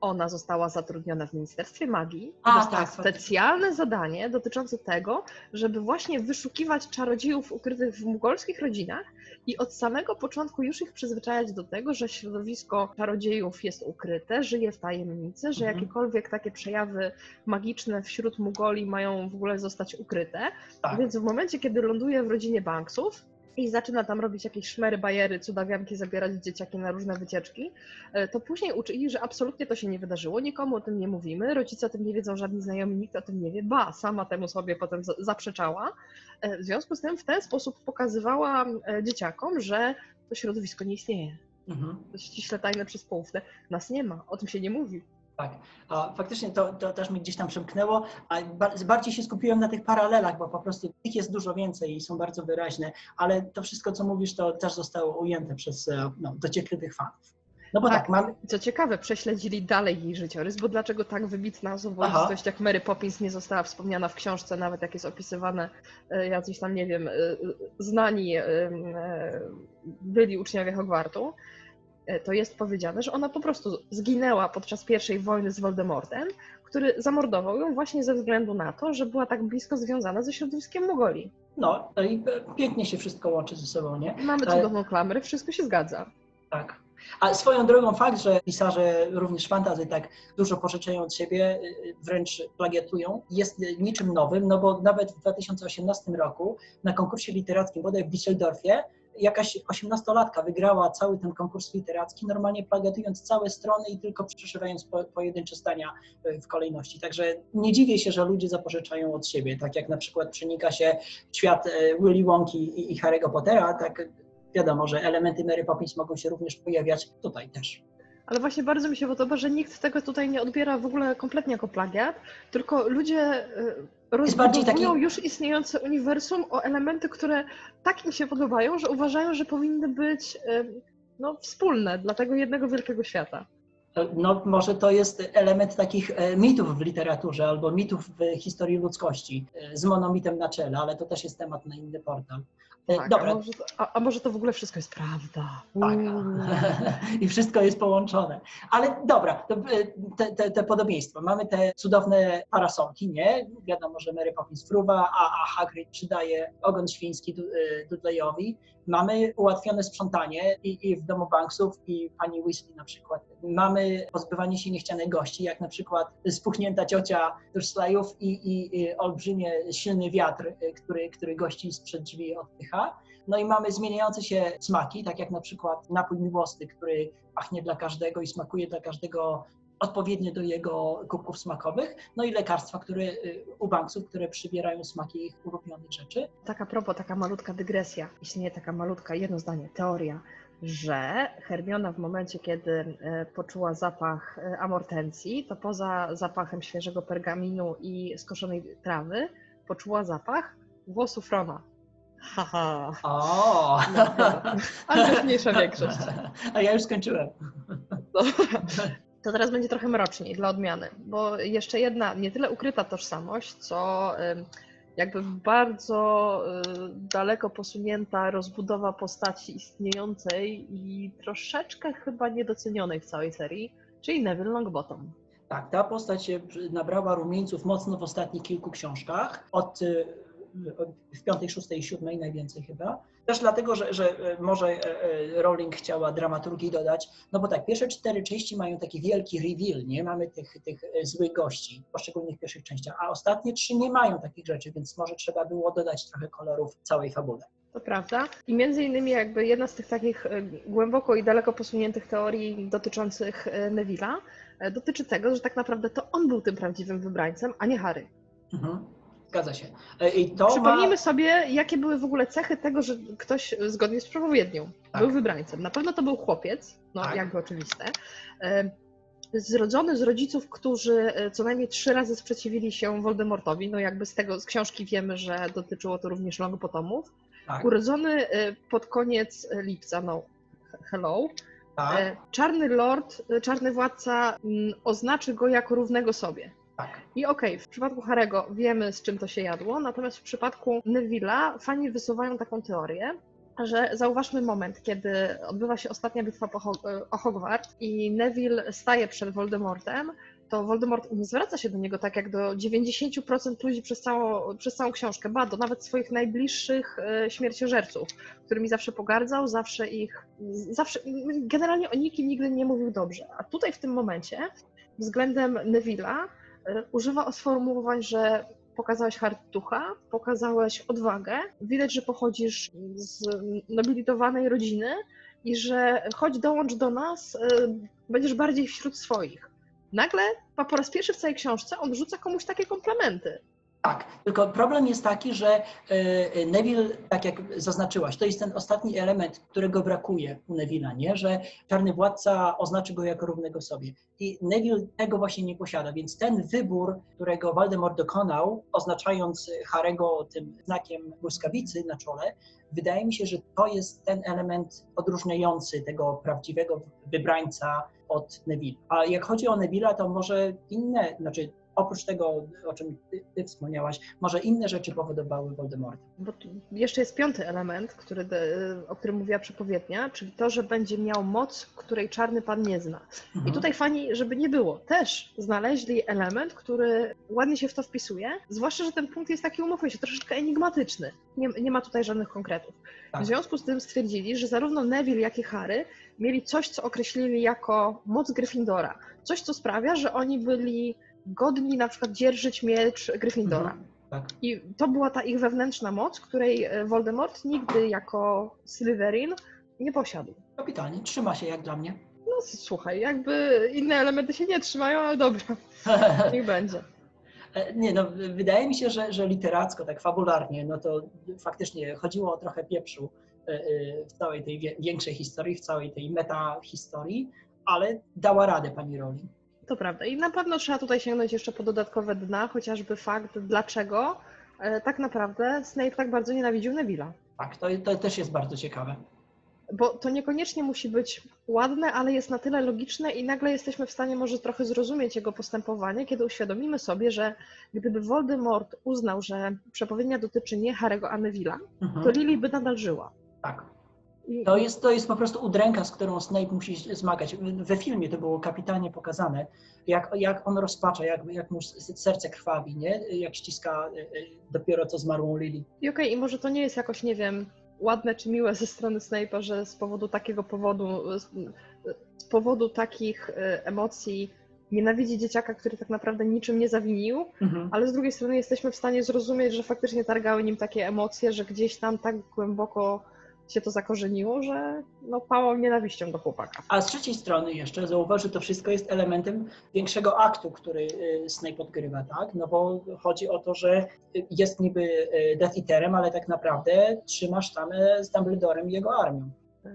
A: Ona została zatrudniona w Ministerstwie Magii i
B: A,
A: dostała
B: tak,
A: specjalne zadanie dotyczące tego, żeby właśnie wyszukiwać czarodziejów ukrytych w mugolskich rodzinach i od samego początku już ich przyzwyczajać do tego, że środowisko czarodziejów jest ukryte, żyje w tajemnicy, że
B: Mhm.
A: jakiekolwiek takie przejawy magiczne wśród Mugoli mają w ogóle zostać ukryte.
B: Tak.
A: Więc w momencie, kiedy ląduje w rodzinie Banksów i zaczyna tam robić jakieś szmery, bajery, cudawianki, zabierać dzieciaki na różne wycieczki, e, to później uczy ich, że absolutnie to się nie wydarzyło, nikomu o tym nie mówimy, rodzice o tym nie wiedzą, żadni znajomi, nikt o tym nie wie, ba, sama temu sobie potem za- zaprzeczała. E, W związku z tym w ten sposób pokazywała e, dzieciakom, że to środowisko nie istnieje.
B: Mhm.
A: To jest ściśle tajne przez poufne. Nas nie ma, o tym się nie mówi.
B: Tak, a faktycznie to, to też mi gdzieś tam przemknęło, a ba- bardziej się skupiłem na tych paralelach, bo po prostu tych jest dużo więcej i są bardzo wyraźne, ale to wszystko, co mówisz, to też zostało ujęte przez e, no, dociekliwych fanów. No bo tak,
A: Tak.
B: mamy,
A: Co ciekawe, prześledzili dalej jej życiorys, bo dlaczego tak wybitna osobowość jak Mary Poppins nie została wspomniana w książce, nawet jak jest opisywane e, jacyś tam, nie wiem, e, znani byli uczniowie Hogwartu. E, to jest powiedziane, że ona po prostu zginęła podczas pierwszej wojny z Voldemortem, który zamordował ją właśnie ze względu na to, że była tak blisko związana ze środowiskiem Mogoli.
B: No, no i pięknie się wszystko łączy ze sobą, nie?
A: Mamy cudowną klamrę, wszystko się zgadza.
B: Tak. A swoją drogą fakt, że pisarze również fantazy tak dużo pożyczają od siebie, y, wręcz plagiatują, jest niczym nowym, no bo nawet w 2018 roku na konkursie literackim bodaj w Düsseldorfie jakaś osiemnastolatka wygrała cały ten konkurs literacki, normalnie plagiatując całe strony i tylko przeszywając po, pojedyncze zdania y, w kolejności. Także nie dziwię się, że ludzie zapożyczają od siebie, tak jak na przykład przenika się świat y, Willy Wonki i, i Harry'ego Pottera, tak wiadomo, że elementy Mary Poppins mogą się również pojawiać tutaj też.
A: Ale właśnie bardzo mi się podoba, że nikt tego tutaj nie odbiera w ogóle kompletnie jako plagiat, tylko ludzie y, rozbudowują taki... już istniejące uniwersum o elementy, które tak im się podobają, że uważają, że powinny być y, no, wspólne dla tego jednego wielkiego świata.
B: No, może to jest element takich e, mitów w literaturze albo mitów w historii ludzkości e, z monomitem na czele, ale to też jest temat na inny portal.
A: E, tak, Dobra. A może, to, a, a może, to, w ogóle wszystko jest prawda?
B: Tak. I wszystko jest połączone. Ale dobra, te, te, te, podobieństwa. Mamy te cudowne parasolki, nie? Wiadomo, że Mary Poppins fruwa, a, a Hagrid przydaje ogon świński Dudleyowi. Mamy ułatwione sprzątanie i, i w domu Banksów i pani Weasley na przykład. Mamy pozbywanie się niechcianych gości, jak na przykład spuchnięta ciocia Dursleyów i, i, i olbrzymie silny wiatr, który, który gości sprzed drzwi odpycha. No i mamy zmieniające się smaki, tak jak na przykład napój miłosny, który pachnie dla każdego i smakuje dla każdego odpowiednie do jego kubków smakowych, no i lekarstwa, które y, u banksów, które przybierają smaki ich ulubionych rzeczy.
A: Taka propos, taka malutka dygresja, istnieje taka malutka, jedno zdanie, teoria, że Hermiona w momencie, kiedy y, poczuła zapach y, amortencji, to poza zapachem świeżego pergaminu i skoszonej trawy, poczuła zapach włosów Rona.
B: Haha. O! No,
A: ale mniejsza większość.
B: A ja już skończyłem.
A: To teraz będzie trochę mroczniej dla odmiany, bo jeszcze jedna nie tyle ukryta tożsamość, co jakby bardzo y, daleko posunięta rozbudowa postaci istniejącej i troszeczkę chyba niedocenionej w całej serii, czyli Neville Longbottom.
B: Tak, ta postać nabrała rumieńców mocno w ostatnich kilku książkach, od, y, w piątej, szóstej i siódmej najwięcej chyba. Też dlatego, że, że e, może e, e, Rowling chciała dramaturgii dodać, no bo tak, pierwsze cztery części mają taki wielki reveal, nie? Mamy tych, tych złych gości w poszczególnych pierwszych częściach, a ostatnie trzy nie mają takich rzeczy, więc może trzeba było dodać trochę kolorów całej fabule.
A: To prawda. I między innymi jakby jedna z tych takich głęboko i daleko posuniętych teorii dotyczących Neville'a dotyczy tego, że tak naprawdę to on był tym prawdziwym wybrańcem, a nie Harry. Mhm.
B: Zgadza się. E, I
A: to Przypomnijmy ma... sobie, jakie były w ogóle cechy tego, że ktoś zgodnie z przepowiednią tak. był wybrańcem. Na pewno to był chłopiec, no tak. jakby oczywiste. E, zrodzony z rodziców, którzy e, co najmniej trzy razy sprzeciwili się Voldemortowi, no jakby z tego, z książki wiemy, że dotyczyło to również Longbotomów. Tak. Urodzony pod koniec lipca, no hello. Tak. Czarny Lord, czarny władca mm, oznaczy go jako równego sobie. Tak. I okej, okay, w przypadku Harego wiemy, z czym to się jadło, natomiast w przypadku Neville'a fani wysuwają taką teorię, że zauważmy moment, kiedy odbywa się ostatnia bitwa o Hogwart i Neville staje przed Voldemortem, to Voldemort nie zwraca się do niego tak jak do 90% ludzi przez całą, przez całą książkę, ba, do nawet swoich najbliższych e, śmierciożerców, którymi zawsze pogardzał, zawsze ich, zawsze, generalnie o nikim nigdy nie mówił dobrze. A tutaj w tym momencie względem Neville'a używa sformułowań, że pokazałeś hartucha, pokazałeś odwagę, widać, że pochodzisz z nobilitowanej rodziny i że choć dołącz do nas, e, będziesz bardziej wśród swoich. Nagle, po raz pierwszy w całej książce, on rzuca komuś takie komplementy.
B: Tak, tylko problem jest taki, że e, Neville, tak jak zaznaczyłaś, to jest ten ostatni element, którego brakuje u Neville'a, nie? że czarny władca oznaczy go jako równego sobie. I Neville tego właśnie nie posiada, więc ten wybór, którego Voldemort dokonał, oznaczając Harego tym znakiem błyskawicy na czole, wydaje mi się, że to jest ten element odróżniający tego prawdziwego wybrańca od Neville. A jak chodzi o Neville'a, to może inne, znaczy oprócz tego, o czym ty, ty wspomniałaś, może inne rzeczy powodowały Voldemort?
A: Bo jeszcze jest piąty element, który, de- o którym mówiła przepowiednia, czyli to, że będzie miał moc, której czarny pan nie zna. I
B: Mhm.
A: tutaj fani, żeby nie było, też znaleźli element, który ładnie się w to wpisuje, zwłaszcza, że ten punkt jest taki, umówmy się, troszeczkę enigmatyczny. Nie, nie ma tutaj żadnych konkretów.
B: Tak.
A: W związku z tym stwierdzili, że zarówno Neville, jak i Harry mieli coś, co określili jako moc Gryffindora. Coś, co sprawia, że oni byli godni na przykład dzierżyć miecz Gryffindora.
B: Mhm. Tak.
A: I to była ta ich wewnętrzna moc, której e, Voldemort nigdy jako Slytherin nie posiadł.
B: Kapitalnie, trzyma się jak dla mnie.
A: No słuchaj, jakby inne elementy się nie trzymają, ale dobra, niech będzie.
B: E, Nie, no, wydaje mi się, że, że literacko, tak fabularnie, no to faktycznie chodziło o trochę pieprzu e, w całej tej większej historii, w całej tej meta-historii, ale dała radę pani Rowling.
A: To prawda. I na pewno trzeba tutaj sięgnąć jeszcze po dodatkowe dna, chociażby fakt, dlaczego e, tak naprawdę Snape tak bardzo nienawidził Neville'a.
B: Tak, to, to też jest bardzo ciekawe.
A: Bo to niekoniecznie musi być ładne, ale jest na tyle logiczne i nagle jesteśmy w stanie może trochę zrozumieć jego postępowanie, kiedy uświadomimy sobie, że gdyby Voldemort uznał, że przepowiednia dotyczy nie Harry'ego, a Neville'a,
B: Mhm.
A: to Lily by nadal żyła.
B: Tak. To jest, to jest po prostu udręka, z którą Snape musi zmagać. We filmie to było kapitalnie pokazane, jak, jak on rozpacza, jak, jak mu serce krwawi, nie? Jak ściska e, e, dopiero co zmarłą Lily.
A: I okej, i może to nie jest jakoś, nie wiem, ładne czy miłe ze strony Snape'a, że z powodu takiego powodu, z, z powodu takich e, emocji nienawidzi dzieciaka, który tak naprawdę niczym nie zawinił,
B: Mhm.
A: ale z drugiej strony jesteśmy w stanie zrozumieć, że faktycznie targały nim takie emocje, że gdzieś tam tak głęboko się to zakorzeniło, że no pałał nienawiścią do chłopaka.
B: A z trzeciej strony jeszcze zauważ, że to wszystko jest elementem większego aktu, który y, Snape odgrywa, tak? No bo chodzi o to, że y, jest niby y, Death Eaterem, ale tak naprawdę trzymasz tam y, z Dumbledorem i jego armią.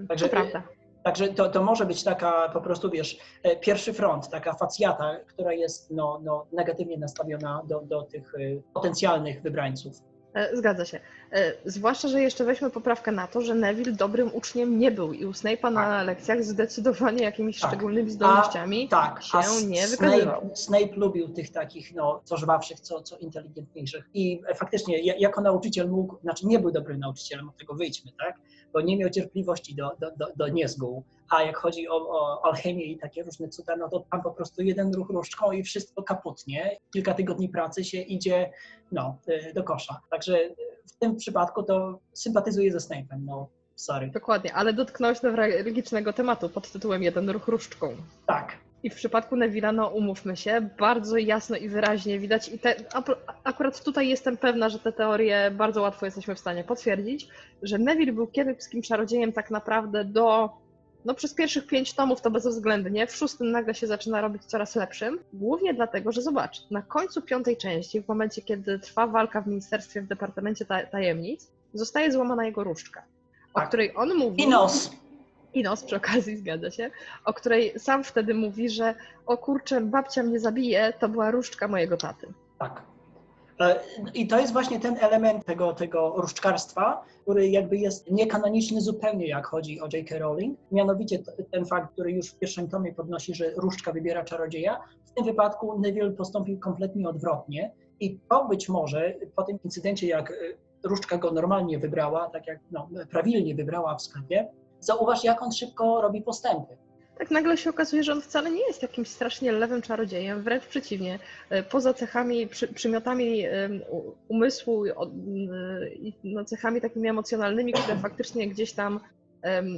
B: Także-
A: to prawda.
B: Także to, to może być taka po prostu, wiesz, e, pierwszy front, taka facjata, która jest no, no, negatywnie nastawiona do, do tych y, potencjalnych wybrańców.
A: E, Zgadza się. E, Zwłaszcza, że jeszcze weźmy poprawkę na to, że Neville dobrym uczniem nie był i u Snape'a na lekcjach zdecydowanie jakimiś
B: Tak.
A: szczególnymi zdolnościami
B: Tak,
A: się
B: a
A: nie wykazywał.
B: Snape, Snape lubił tych takich, no, co żwawszych, co, co inteligentniejszych. I faktycznie, ja- jako nauczyciel mógł, znaczy nie był dobrym nauczycielem, od tego wyjdźmy, tak? Bo nie miał cierpliwości do, do, do, do niezgół. A jak chodzi o, o alchemię i takie różne cuda, no to tam po prostu jeden ruch różdżką i wszystko kaputnie. Kilka tygodni pracy się idzie, no, e, do kosza. Także w tym przypadku to sympatyzuję ze Snape'em, no, sorry.
A: Dokładnie, ale dotknąłeś newralgicznego tematu pod tytułem Jeden ruch różdżką.
B: Tak,
A: I w przypadku Neville'a, no umówmy się, bardzo jasno i wyraźnie widać i te, akurat tutaj jestem pewna, że te teorie bardzo łatwo jesteśmy w stanie potwierdzić, że Neville był kiepskim czarodziejem tak naprawdę do, no przez pierwszych pięć tomów to bezwzględnie, w szóstym nagle się zaczyna robić coraz lepszym, głównie dlatego, że zobacz, na końcu piątej części, w momencie kiedy trwa walka w ministerstwie w Departamencie Ta- Tajemnic, zostaje złamana jego różdżka, o
B: Tak.
A: której on mówi...
B: i nos.
A: I nos przy okazji, zgadza się, o której sam wtedy mówi, że o kurczę, babcia mnie zabije, to była różdżka mojego taty.
B: Tak. E, I to jest właśnie ten element tego, tego różdżkarstwa, który jakby jest niekanoniczny zupełnie, jak chodzi o J.K. Rowling. Mianowicie ten fakt, który już w pierwszym tomie podnosi, że różdżka wybiera czarodzieja. W tym wypadku Neville postąpił kompletnie odwrotnie. I to być może po tym incydencie, jak e, różdżka go normalnie wybrała, tak jak no, prawilnie wybrała w sklepie, zauważ, jak on szybko robi postępy.
A: Tak nagle się okazuje, że on wcale nie jest jakimś strasznie lewym czarodziejem, wręcz przeciwnie. E, Poza cechami, przy, przymiotami umysłu y, i no, cechami takimi emocjonalnymi, które faktycznie gdzieś tam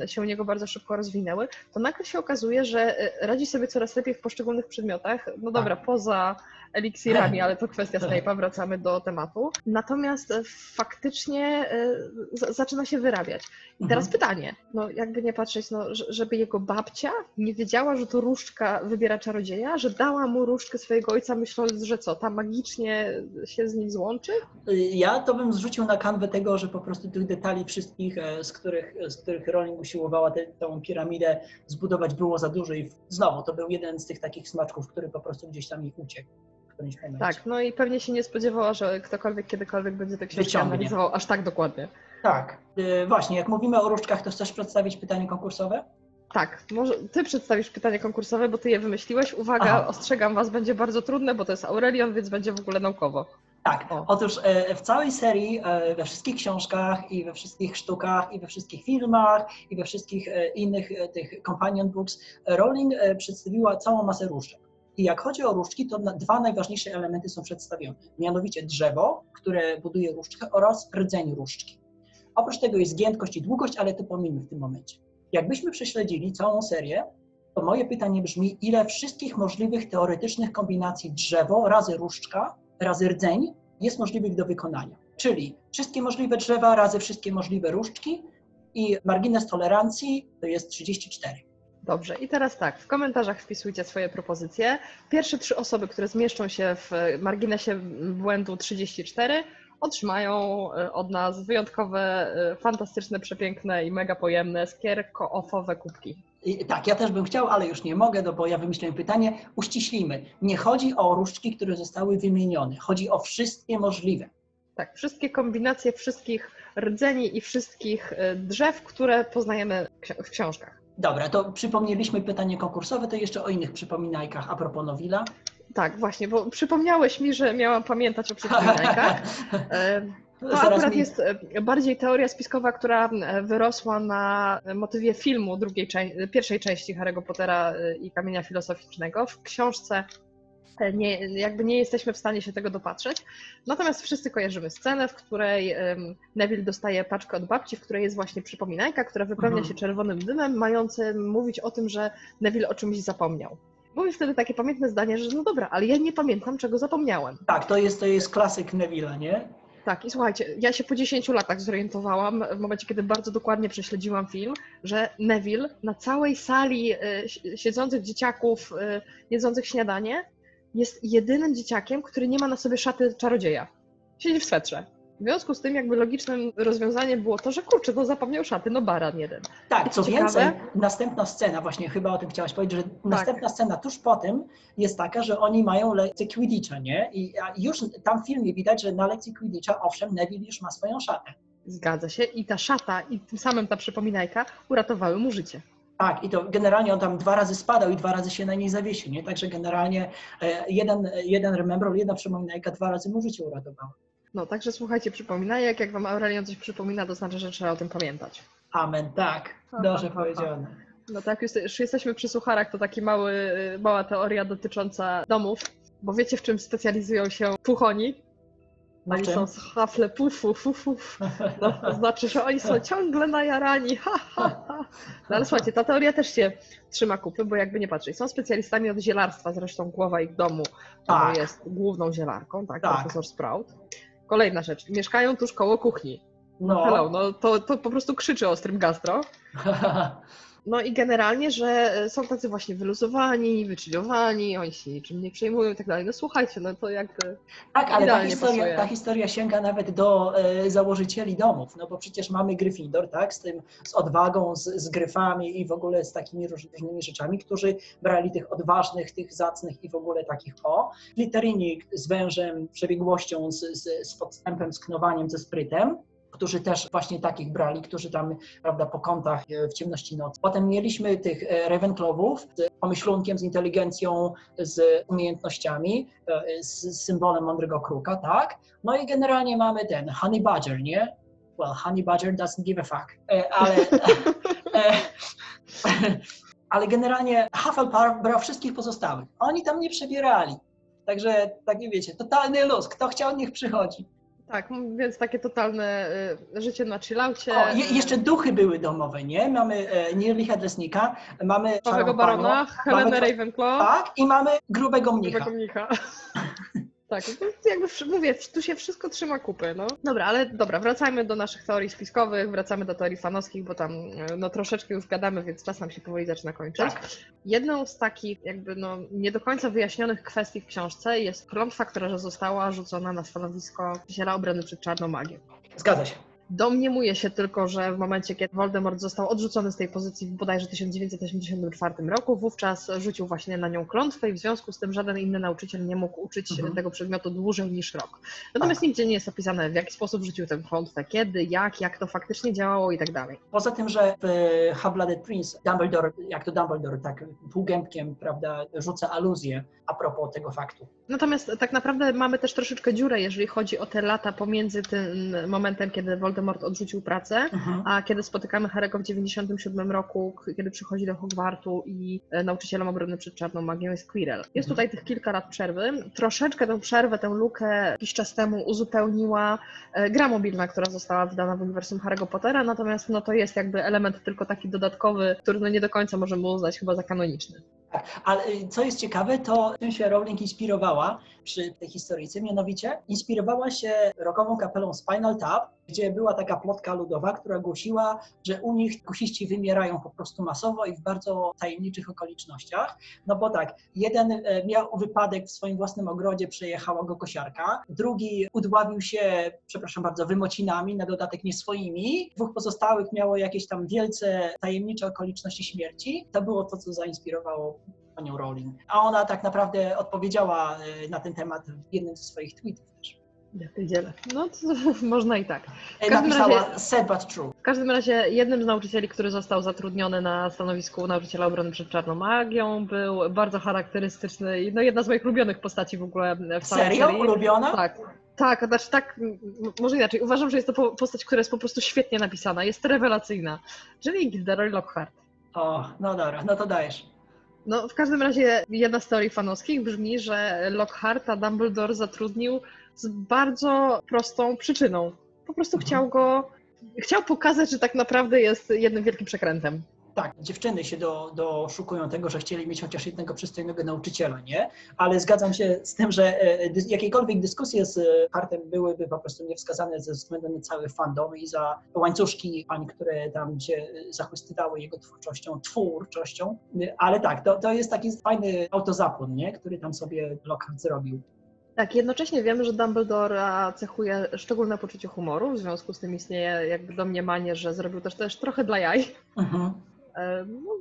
A: się u niego bardzo szybko rozwinęły, to nagle się okazuje, że e, radzi sobie coraz lepiej w poszczególnych przedmiotach. No dobra, poza eliksirami, ale to kwestia Snape'a, wracamy do tematu. Natomiast e, faktycznie e, zaczyna się wyrabiać. I teraz
B: Mhm.
A: pytanie, no jakby nie patrzeć, no, że- żeby jego babcia nie wiedziała, że to różdżka wybiera czarodzieja, że dała mu różdżkę swojego ojca, myśląc, że co, ta magicznie się z nim złączy?
B: Ja to bym zrzucił na kanwę tego, że po prostu tych detali wszystkich, e, z których, z których Rowling usiłowała tę piramidę zbudować było za dużo i znowu to był jeden z tych takich smaczków, który po prostu gdzieś tam ich uciekł w którymś momencie.
A: Tak, no i pewnie się nie spodziewała, że ktokolwiek kiedykolwiek będzie te książki
B: Wyciągnie.
A: analizował aż tak dokładnie.
B: Tak. E, Właśnie, jak mówimy o różdżkach, to chcesz przedstawić pytanie konkursowe?
A: Tak, może ty przedstawisz pytanie konkursowe, bo ty je wymyśliłeś. Uwaga,
B: Aha.
A: ostrzegam was, będzie bardzo trudne, bo to jest Aurelion, więc będzie w ogóle naukowo.
B: Tak,
A: O.
B: otóż e, w całej serii, e, we wszystkich książkach i we wszystkich sztukach i we wszystkich filmach i we wszystkich e, innych tych companion books Rowling przedstawiła całą masę różdżek. I jak chodzi o różdżki, to dwa najważniejsze elementy są przedstawione. Mianowicie drzewo, które buduje różdżkę oraz rdzeń różdżki. Oprócz tego jest giętkość i długość, ale to pomijmy w tym momencie. Jakbyśmy prześledzili całą serię, to moje pytanie brzmi, ile wszystkich możliwych teoretycznych kombinacji drzewo razy różdżka razy rdzeń jest możliwych do wykonania. Czyli wszystkie możliwe drzewa razy wszystkie możliwe różdżki i margines tolerancji to jest 34.
A: Dobrze, i teraz tak, w komentarzach wpisujcie swoje propozycje. Pierwsze trzy osoby, które zmieszczą się w marginesie błędu 34, otrzymają e, od nas wyjątkowe, e, fantastyczne, przepiękne i mega pojemne skierko-ofowe kubki.
B: I, tak, ja też bym chciał, ale już nie mogę, no bo ja wymyśliłem pytanie. Uściślimy. Nie chodzi o różdżki, które zostały wymienione. Chodzi o wszystkie możliwe.
A: Tak, wszystkie kombinacje wszystkich rdzeni i wszystkich e, drzew, które poznajemy w ksi- w książkach.
B: Dobra, to przypomnieliśmy pytanie konkursowe, to jeszcze o innych przypominajkach a propos Nowila.
A: Tak, właśnie, bo przypomniałeś mi, że miałam pamiętać o przypominajkach. E, To
B: Zaraz
A: akurat jest e, bardziej teoria spiskowa, która e, wyrosła na motywie filmu drugiej pierwszej części Harry'ego Pottera i Kamienia Filozoficznego. W książce nie, jakby nie jesteśmy w stanie się tego dopatrzeć. Natomiast wszyscy kojarzymy scenę, w której Neville dostaje paczkę od babci, w której jest właśnie przypominajka, która wypełnia
B: Mhm.
A: się czerwonym dymem, mającym mówić o tym, że Neville o czymś zapomniał. Mówi wtedy takie pamiętne zdanie, że no dobra, ale ja nie pamiętam, czego zapomniałem.
B: Tak, to jest, to jest klasyk Neville'a, nie?
A: Tak, i słuchajcie, ja się po 10 latach zorientowałam, w momencie, kiedy bardzo dokładnie prześledziłam film, że Neville na całej sali si- siedzących dzieciaków y, jedzących śniadanie jest jedynym dzieciakiem, który nie ma na sobie szaty czarodzieja. Siedzi w swetrze. W związku z tym jakby logicznym rozwiązaniem było to, że kurczę, no zapomniał szaty, no baran jeden.
B: Tak, co
A: Ciekawe.
B: więcej, następna scena, właśnie chyba o tym chciałaś powiedzieć, że następna scena tuż po tym jest taka, że oni mają lekcję Quidditcha, nie? I już tam w filmie widać, że na lekcji Quidditcha, owszem, Neville już ma swoją szatę.
A: Zgadza się. I ta szata i tym samym ta przypominajka uratowały mu życie.
B: Tak, i to generalnie on tam dwa razy spadał i dwa razy się na niej zawiesił, nie? Także generalnie e, jeden, jeden remember, jedna przypominajka dwa razy mu życie uratowała.
A: No, także słuchajcie przypominajek, jak wam Aurelion coś przypomina, to znaczy, że trzeba o tym pamiętać.
B: Amen, tak, dobrze powiedziane.
A: No tak, już, jesteśmy przy sucharach, to taki mały, y, mała teoria dotycząca domów, bo wiecie w czym specjalizują się puchoni?
B: No
A: Oni są z hafle pufu, fufu. No, to znaczy, że oni są ciągle najarani, ha, ha, ha. No ale słuchajcie, ta teoria też się trzyma kupy, bo jakby nie patrzeć, są specjalistami od zielarstwa, zresztą głowa ich domu
B: Tak.
A: jest główną zielarką, tak,
B: Tak.
A: profesor Sprout. Kolejna rzecz, mieszkają tuż koło kuchni.
B: No,
A: Hello, no to, to po prostu krzyczy ostrym gastro. No i generalnie, że e, są tacy właśnie wyluzowani, wychillowani, oni się niczym nie przejmują i tak dalej. No słuchajcie, no to jakby...
B: Tak, ale ta historia, ta historia sięga nawet do e, założycieli domów, no bo przecież mamy Gryffindor, tak, z tym, z odwagą, z, z gryfami i w ogóle z takimi róż, różnymi rzeczami, którzy brali tych odważnych, tych zacnych i w ogóle takich o. Slytherini z wężem, przebiegłością, z, z, z podstępem, z knowaniem, ze sprytem, którzy też właśnie takich brali, którzy tam, prawda, po kątach e, w ciemności nocy. Potem mieliśmy tych e, Ravenclawów z pomyślunkiem, z inteligencją, z umiejętnościami, e, z symbolem mądrego kruka, tak? No i generalnie mamy ten Honey Badger, nie? Well, Honey Badger doesn't give a fuck, ale, ale generalnie Hufflepuff brał wszystkich pozostałych. Oni tam nie przebierali. Także, tak nie wiecie, totalny luz. Kto chciał, niech przychodzi.
A: Tak, więc takie totalne y, życie na chillaucie.
B: O, je, jeszcze duchy były domowe, nie? Mamy e, Nearly Headlessnika, mamy Szarą
A: Barona, Helenę Ravenclaw,
B: Tak, i mamy Grubego Mnicha.
A: Grubego Mnicha. Tak, jakby mówię, tu się wszystko trzyma kupy, no. Dobra, ale dobra, wracajmy do naszych teorii spiskowych, wracamy do teorii fanowskich, bo tam e, no troszeczkę już gadamy, więc czas nam się powoli zaczyna kończyć.
B: Tak.
A: Jedną z takich jakby no nie do końca wyjaśnionych kwestii w książce jest klątwa, która została rzucona na stanowisko ziela obrony przed czarną magią.
B: Zgadza się.
A: Domniemuje się tylko, że w momencie, kiedy Voldemort został odrzucony z tej pozycji w bodajże 1984 roku, wówczas rzucił właśnie na nią klątwę i w związku z tym żaden inny nauczyciel nie mógł uczyć
B: Mhm.
A: tego przedmiotu dłużej niż rok. Natomiast
B: Tak.
A: nigdzie nie jest opisane, w jaki sposób rzucił tę klątwę, kiedy, jak, jak to faktycznie działało i tak dalej.
B: Poza tym, że w Half-Blooded Prince Dumbledore, jak to Dumbledore, tak półgębkiem, prawda, rzuca aluzję a propos tego faktu.
A: Natomiast tak naprawdę mamy też troszeczkę dziurę, jeżeli chodzi o te lata pomiędzy tym momentem, kiedy Voldemort odrzucił pracę,
B: Mhm.
A: a kiedy spotykamy Harry'ego w 97 roku, kiedy przychodzi do Hogwartu i e, nauczycielem obrony przed czarną magią jest Quirrell. Jest
B: Mhm.
A: tutaj tych kilka lat przerwy. Troszeczkę tę przerwę, tę lukę jakiś czas temu uzupełniła e, gra mobilna, która została wydana w uniwersum Harry'ego Pottera, natomiast no, to jest jakby element tylko taki dodatkowy, który no, nie do końca możemy uznać chyba za kanoniczny.
B: Tak, ale co jest ciekawe, to tym się Rowling inspirowała przy tej historyjce, mianowicie inspirowała się rokową kapelą Spinal Tap, gdzie była taka plotka ludowa, która głosiła, że u nich kusiści wymierają po prostu masowo i w bardzo tajemniczych okolicznościach. No bo tak, jeden e, miał wypadek w swoim własnym ogrodzie, przejechała go kosiarka, drugi udławił się, przepraszam bardzo, wymocinami, na dodatek nie swoimi, dwóch pozostałych miało jakieś tam wielce tajemnicze okoliczności śmierci. To było to, co zainspirowało panią Rowling. A ona tak naprawdę odpowiedziała e, na ten temat w jednym ze swoich tweetów też.
A: Ja pierdzielę. No to można i tak.
B: E,
A: każdym
B: Napisała
A: razie-
B: sad but true.
A: W każdym razie jednym z nauczycieli, który został zatrudniony na stanowisku nauczyciela obrony przed czarną magią, był bardzo charakterystyczny i no jedna z moich ulubionych postaci w ogóle w całej
B: Serio?
A: serii.
B: Ulubiona?
A: Tak. Tak, znaczy tak, może inaczej. Uważam, że jest to po- postać, która jest po prostu świetnie napisana, jest rewelacyjna. Czyli Gilderoy Lockhart.
B: O, no dobra, no to dajesz.
A: No, w każdym razie jedna z teorii fanowskich brzmi, że Lockharta Dumbledore zatrudnił z bardzo prostą przyczyną. Po prostu
B: Mhm.
A: chciał go, chciał pokazać, że tak naprawdę jest jednym wielkim przekrętem.
B: Tak, dziewczyny się do, doszukują tego, że chcieli mieć chociaż jednego przystojnego nauczyciela, nie? Ale zgadzam się z tym, że e, dys- jakiekolwiek dyskusje z e, Hartem byłyby po prostu niewskazane ze względu na cały fandom i za łańcuszki pań, które tam się e, zachwystywały jego twórczością, twórczością. E, Ale tak, to, to jest taki fajny autozapłon, nie? Który tam sobie Lockhart zrobił.
A: Tak, jednocześnie wiemy, że Dumbledore cechuje szczególne poczucie humoru, w związku z tym istnieje jakby domniemanie, że zrobił też, też trochę dla jaj.
B: Mhm.
A: E, No,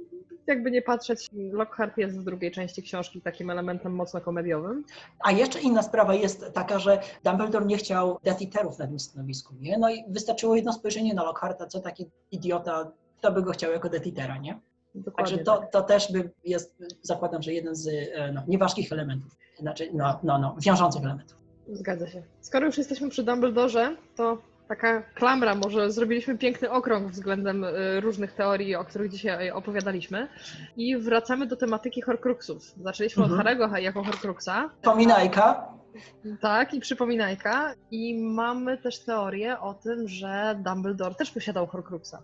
A: jakby nie patrzeć, Lockhart jest w drugiej części książki takim elementem mocno komediowym.
B: A jeszcze inna sprawa jest taka, że Dumbledore nie chciał Death Eaterów na tym stanowisku, nie? No i wystarczyło jedno spojrzenie na Lockharta, co taki idiota, kto by go chciał jako Death Eatera, nie?
A: Dokładnie
B: Także to,
A: tak.
B: to też by jest, zakładam, że jeden z e, no, nieważkich elementów, znaczy, no, no, no, wiążących elementów.
A: Zgadza się. Skoro już jesteśmy przy Dumbledorze, to taka klamra, może zrobiliśmy piękny okrąg względem y, różnych teorii, o których dzisiaj opowiadaliśmy i wracamy do tematyki Horcruxów. Zaczęliśmy
B: Mhm.
A: od Harry'ego jako Horcruxa,
B: Pominajka,
A: tak, i przypominajka i mamy też teorię o tym, że Dumbledore też posiadał Horcruxa.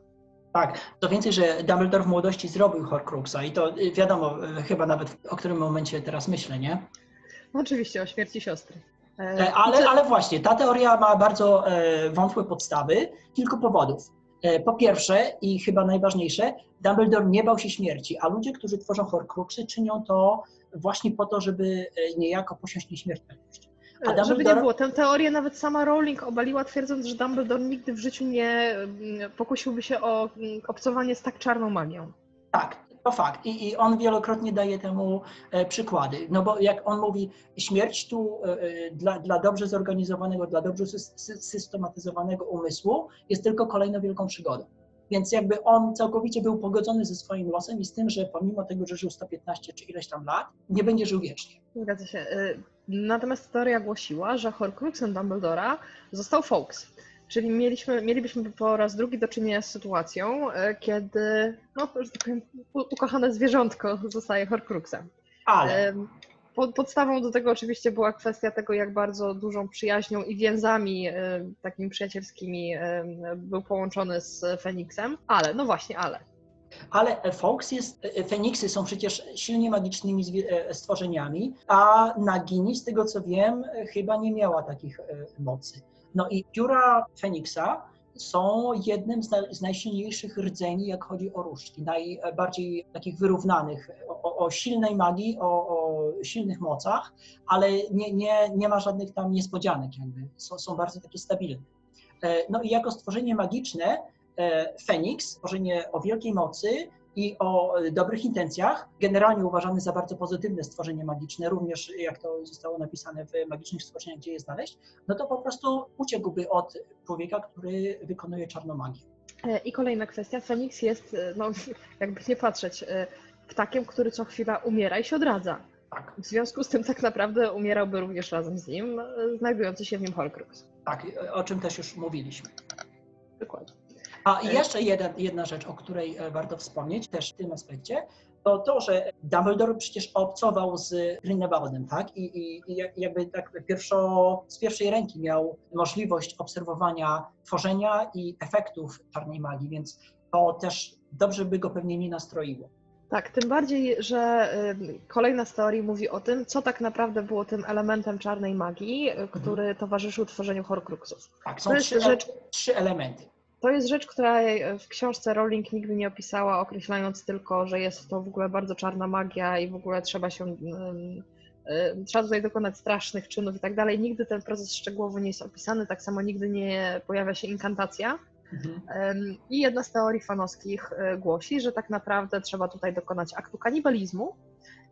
B: tak, to więcej, że Dumbledore w młodości zrobił Horcruxa i to y, wiadomo, y, chyba nawet o którym momencie teraz myślę, nie?
A: Oczywiście o śmierci siostry. E,
B: E, Ale, ale właśnie, ta teoria ma bardzo e, wątłe podstawy, kilku powodów. Po pierwsze i chyba najważniejsze, Dumbledore nie bał się śmierci, a ludzie, którzy tworzą Horcruxy, czynią to właśnie po to, żeby niejako posiąść nieśmiertelność. a
A: E, Żeby nie
B: Dumbledore-
A: było, tę teorię nawet sama Rowling obaliła, twierdząc, że Dumbledore nigdy w życiu nie mm, pokusiłby się o mm, obcowanie z tak czarną magią.
B: Tak, to fakt. I, I on wielokrotnie daje temu e, przykłady. No bo jak on mówi, śmierć tu e, e, dla, dla dobrze zorganizowanego, dla dobrze sys- sy- systematyzowanego umysłu jest tylko kolejną wielką przygodą. Więc jakby on całkowicie był pogodzony ze swoim losem i z tym, że pomimo tego, że żył 115 czy ileś tam lat, nie będzie żył wiecznie.
A: Zgadza się. Y, Natomiast teoria głosiła, że Horcruxem Dumbledora został Fawkes. Czyli mieliśmy, mielibyśmy po raz drugi do czynienia z sytuacją, y, kiedy, no, że tak powiem, u- ukochane zwierzątko zostaje Horcruxem.
B: Ale
A: Podstawą do tego oczywiście była kwestia tego, jak bardzo dużą przyjaźnią i więzami em, takimi przyjacielskimi em, był połączony z Feniksem, ale, no właśnie, ale.
B: Ale Fox jest, e, Feniksy są przecież silnie magicznymi e, stworzeniami, a Nagini, z tego co wiem, e, chyba nie miała takich e, mocy. No i pióra Feniksa są jednym z, naj, z najsilniejszych rdzeni, jak chodzi o różdżki, najbardziej takich wyrównanych, o, o- silnej magii, o, o silnych mocach, ale nie, nie, nie ma żadnych tam niespodzianek jakby, są, są bardzo takie stabilne. E, no i jako stworzenie magiczne, e, Feniks, stworzenie o wielkiej mocy i o dobrych intencjach, generalnie uważany za bardzo pozytywne stworzenie magiczne, również jak to zostało napisane w magicznych stworzeniach, gdzie je znaleźć, no to po prostu uciekłby od człowieka, który wykonuje czarną magię.
A: E, I kolejna kwestia, Feniks jest, no jakby nie patrzeć, ptakiem, który co chwila umiera i się odradza.
B: Tak.
A: W związku z tym tak naprawdę umierałby również razem z nim, znajdujący się w nim Horcrux.
B: Tak, o czym też już mówiliśmy.
A: Dokładnie.
B: A jeszcze jeden, jedna rzecz, o której e, warto wspomnieć też w tym aspekcie, to to, że Dumbledore przecież obcował z Grindelwaldem, tak? I, i, i jakby tak pierwszo, z pierwszej ręki miał możliwość obserwowania tworzenia i efektów czarnej magii, więc to też dobrze by go pewnie nie nastroiło.
A: Tak, tym bardziej, że kolejna z teorii mówi o tym, co tak naprawdę było tym elementem czarnej magii, y, który mhm. towarzyszył tworzeniu Horcruxów.
B: Tak, są trzy, rzecz, trzy elementy.
A: To jest rzecz, która w książce Rowling nigdy nie opisała, określając tylko, że jest to w ogóle bardzo czarna magia i w ogóle trzeba się. Trzeba tutaj dokonać strasznych czynów i tak dalej. Nigdy ten proces szczegółowo nie jest opisany, tak samo nigdy nie pojawia się inkantacja. Mhm. I jedna z teorii fanowskich e, głosi, że tak naprawdę trzeba tutaj dokonać aktu kanibalizmu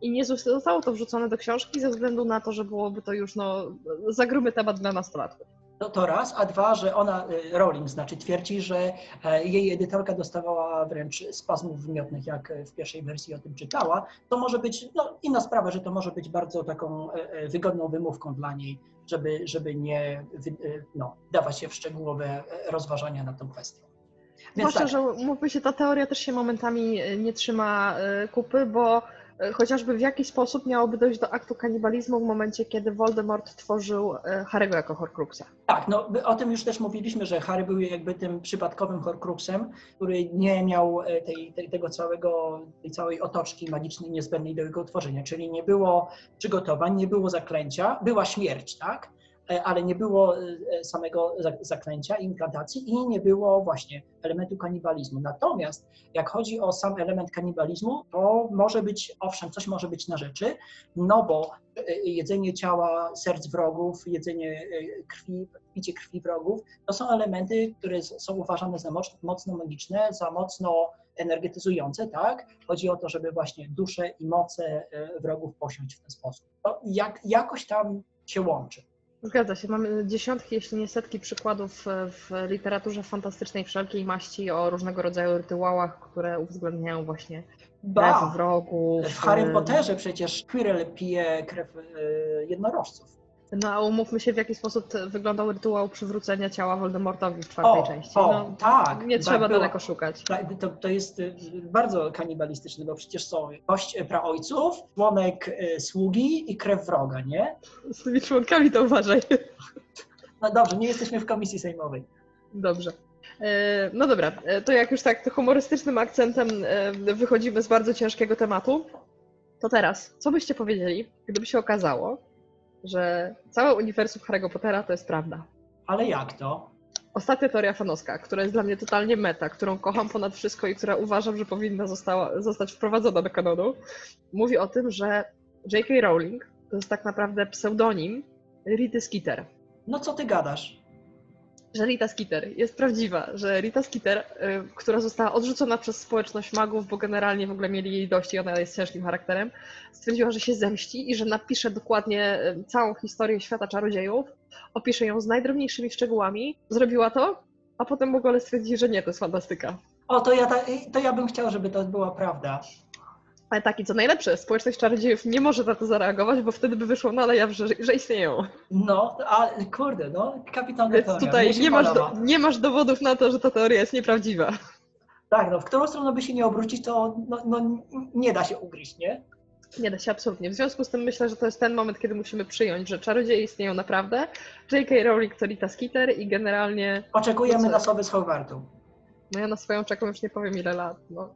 A: i nie zostało to wrzucone do książki ze względu na to, że byłoby to już no, za gruby temat dla nastolatków.
B: No to raz, a dwa, że ona, e, Rowling znaczy, twierdzi, że e, jej edytorka dostawała wręcz spazmów wymiotnych, jak w pierwszej wersji o tym czytała. To może być, no inna sprawa, że to może być bardzo taką wygodną wymówką dla niej, żeby, żeby nie no, dawać się w szczegółowe rozważania na tą kwestię.
A: Więc Zwłaszcza, tak. że mówmy się, ta teoria też się momentami nie trzyma e, kupy, bo E, chociażby w jaki sposób miałoby dojść do aktu kanibalizmu w momencie, kiedy Voldemort tworzył e, Harry'ego jako Horcruxa.
B: Tak, no o tym już też mówiliśmy, że Harry był jakby tym przypadkowym Horcruxem, który nie miał e, tej, tej, tego całego, tej całej otoczki magicznej niezbędnej do jego utworzenia, czyli nie było przygotowań, nie było zaklęcia, była śmierć, tak? E, ale nie było e, samego zaklęcia, implantacji i nie było właśnie elementu kanibalizmu. Natomiast jak chodzi o sam element kanibalizmu, to może być, owszem, coś może być na rzeczy, no bo e, jedzenie ciała, serc wrogów, jedzenie krwi, picie krwi wrogów, to są elementy, które są uważane za mocno magiczne, za mocno energetyzujące, tak? Chodzi o to, żeby właśnie duszę i moce wrogów posiąść w ten sposób. To jak, jakoś tam się łączy.
A: Zgadza się. Mamy dziesiątki, jeśli nie setki przykładów w literaturze fantastycznej wszelkiej maści o różnego rodzaju rytuałach, które uwzględniają właśnie krew wrogów.
B: W Harry Potterze przecież Quirrell pije krew e, jednorożców.
A: No a umówmy się, w jaki sposób wyglądał rytuał przywrócenia ciała Voldemortowi w czwartej
B: o,
A: części.
B: O, no, tak.
A: Nie trzeba tak daleko szukać.
B: To, to jest y, bardzo kanibalistyczne, bo przecież są kość praojców, członek y, sługi i krew wroga, nie?
A: Z tymi członkami to uważaj.
B: No dobrze, nie jesteśmy w komisji sejmowej.
A: Dobrze. E, no dobra, e, to jak już tak humorystycznym akcentem e, wychodzimy z bardzo ciężkiego tematu, to teraz, co byście powiedzieli, gdyby się okazało, że całe uniwersum Harry'ego Pottera to jest prawda.
B: Ale jak to?
A: Ostatnia teoria fanowska, która jest dla mnie totalnie meta, którą kocham ponad wszystko i która uważam, że powinna została, zostać wprowadzona do kanonu, mówi o tym, że J.K. Rowling to jest tak naprawdę pseudonim Rity Skeeter.
B: No co ty gadasz?
A: Że Rita Skeeter jest prawdziwa, że Rita Skeeter, y, która została odrzucona przez społeczność magów, bo generalnie w ogóle mieli jej dość i ona jest ciężkim charakterem, stwierdziła, że się zemści i że napisze dokładnie y, całą historię świata czarodziejów, opisze ją z najdrobniejszymi szczegółami. Zrobiła to, a potem w ogóle stwierdzi, że nie, to jest fantastyka.
B: O, to ja, to ja bym chciał, żeby to była prawda.
A: Ale tak, i co najlepsze, społeczność czarodziejów nie może na to zareagować, bo wtedy by wyszło na jaw, że, że istnieją.
B: No, a kurde, no, kapitalna
A: Więc teoria. tutaj nie masz, do, nie masz dowodów na to, że ta teoria jest nieprawdziwa.
B: Tak, no w którą stronę by się nie obrócić, to no, no, nie da się ugryźć, nie?
A: Nie da się absolutnie. W związku z tym myślę, że to jest ten moment, kiedy musimy przyjąć, że czarodzieje istnieją naprawdę. J.K. Rowling to Rita Skeeter i generalnie...
B: Oczekujemy na sobie z Hogwartu.
A: No ja na swoją czekam już nie powiem ile lat. No.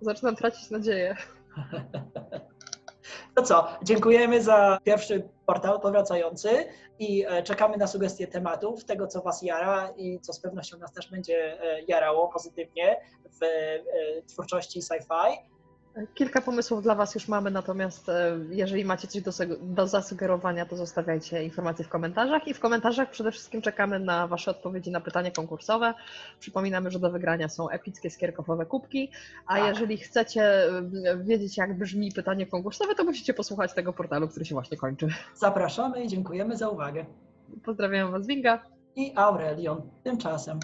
A: Zaczynam tracić nadzieję.
B: To co, dziękujemy za pierwszy portal powracający i e, czekamy na sugestie tematów, tego co Was jara i co z pewnością nas też będzie e, jarało pozytywnie w e, twórczości sci-fi.
A: Kilka pomysłów dla Was już mamy, natomiast e, jeżeli macie coś do, do zasugerowania, to zostawiajcie informacje w komentarzach i w komentarzach przede wszystkim czekamy na Wasze odpowiedzi na pytania konkursowe. Przypominamy, że do wygrania są epickie skierkowowe kubki, a
B: Tak.
A: jeżeli chcecie e, wiedzieć, jak brzmi pytanie konkursowe, to musicie posłuchać tego portalu, który się właśnie kończy.
B: Zapraszamy i dziękujemy za uwagę.
A: Pozdrawiam Was, Winga.
B: I Aurelion tymczasem.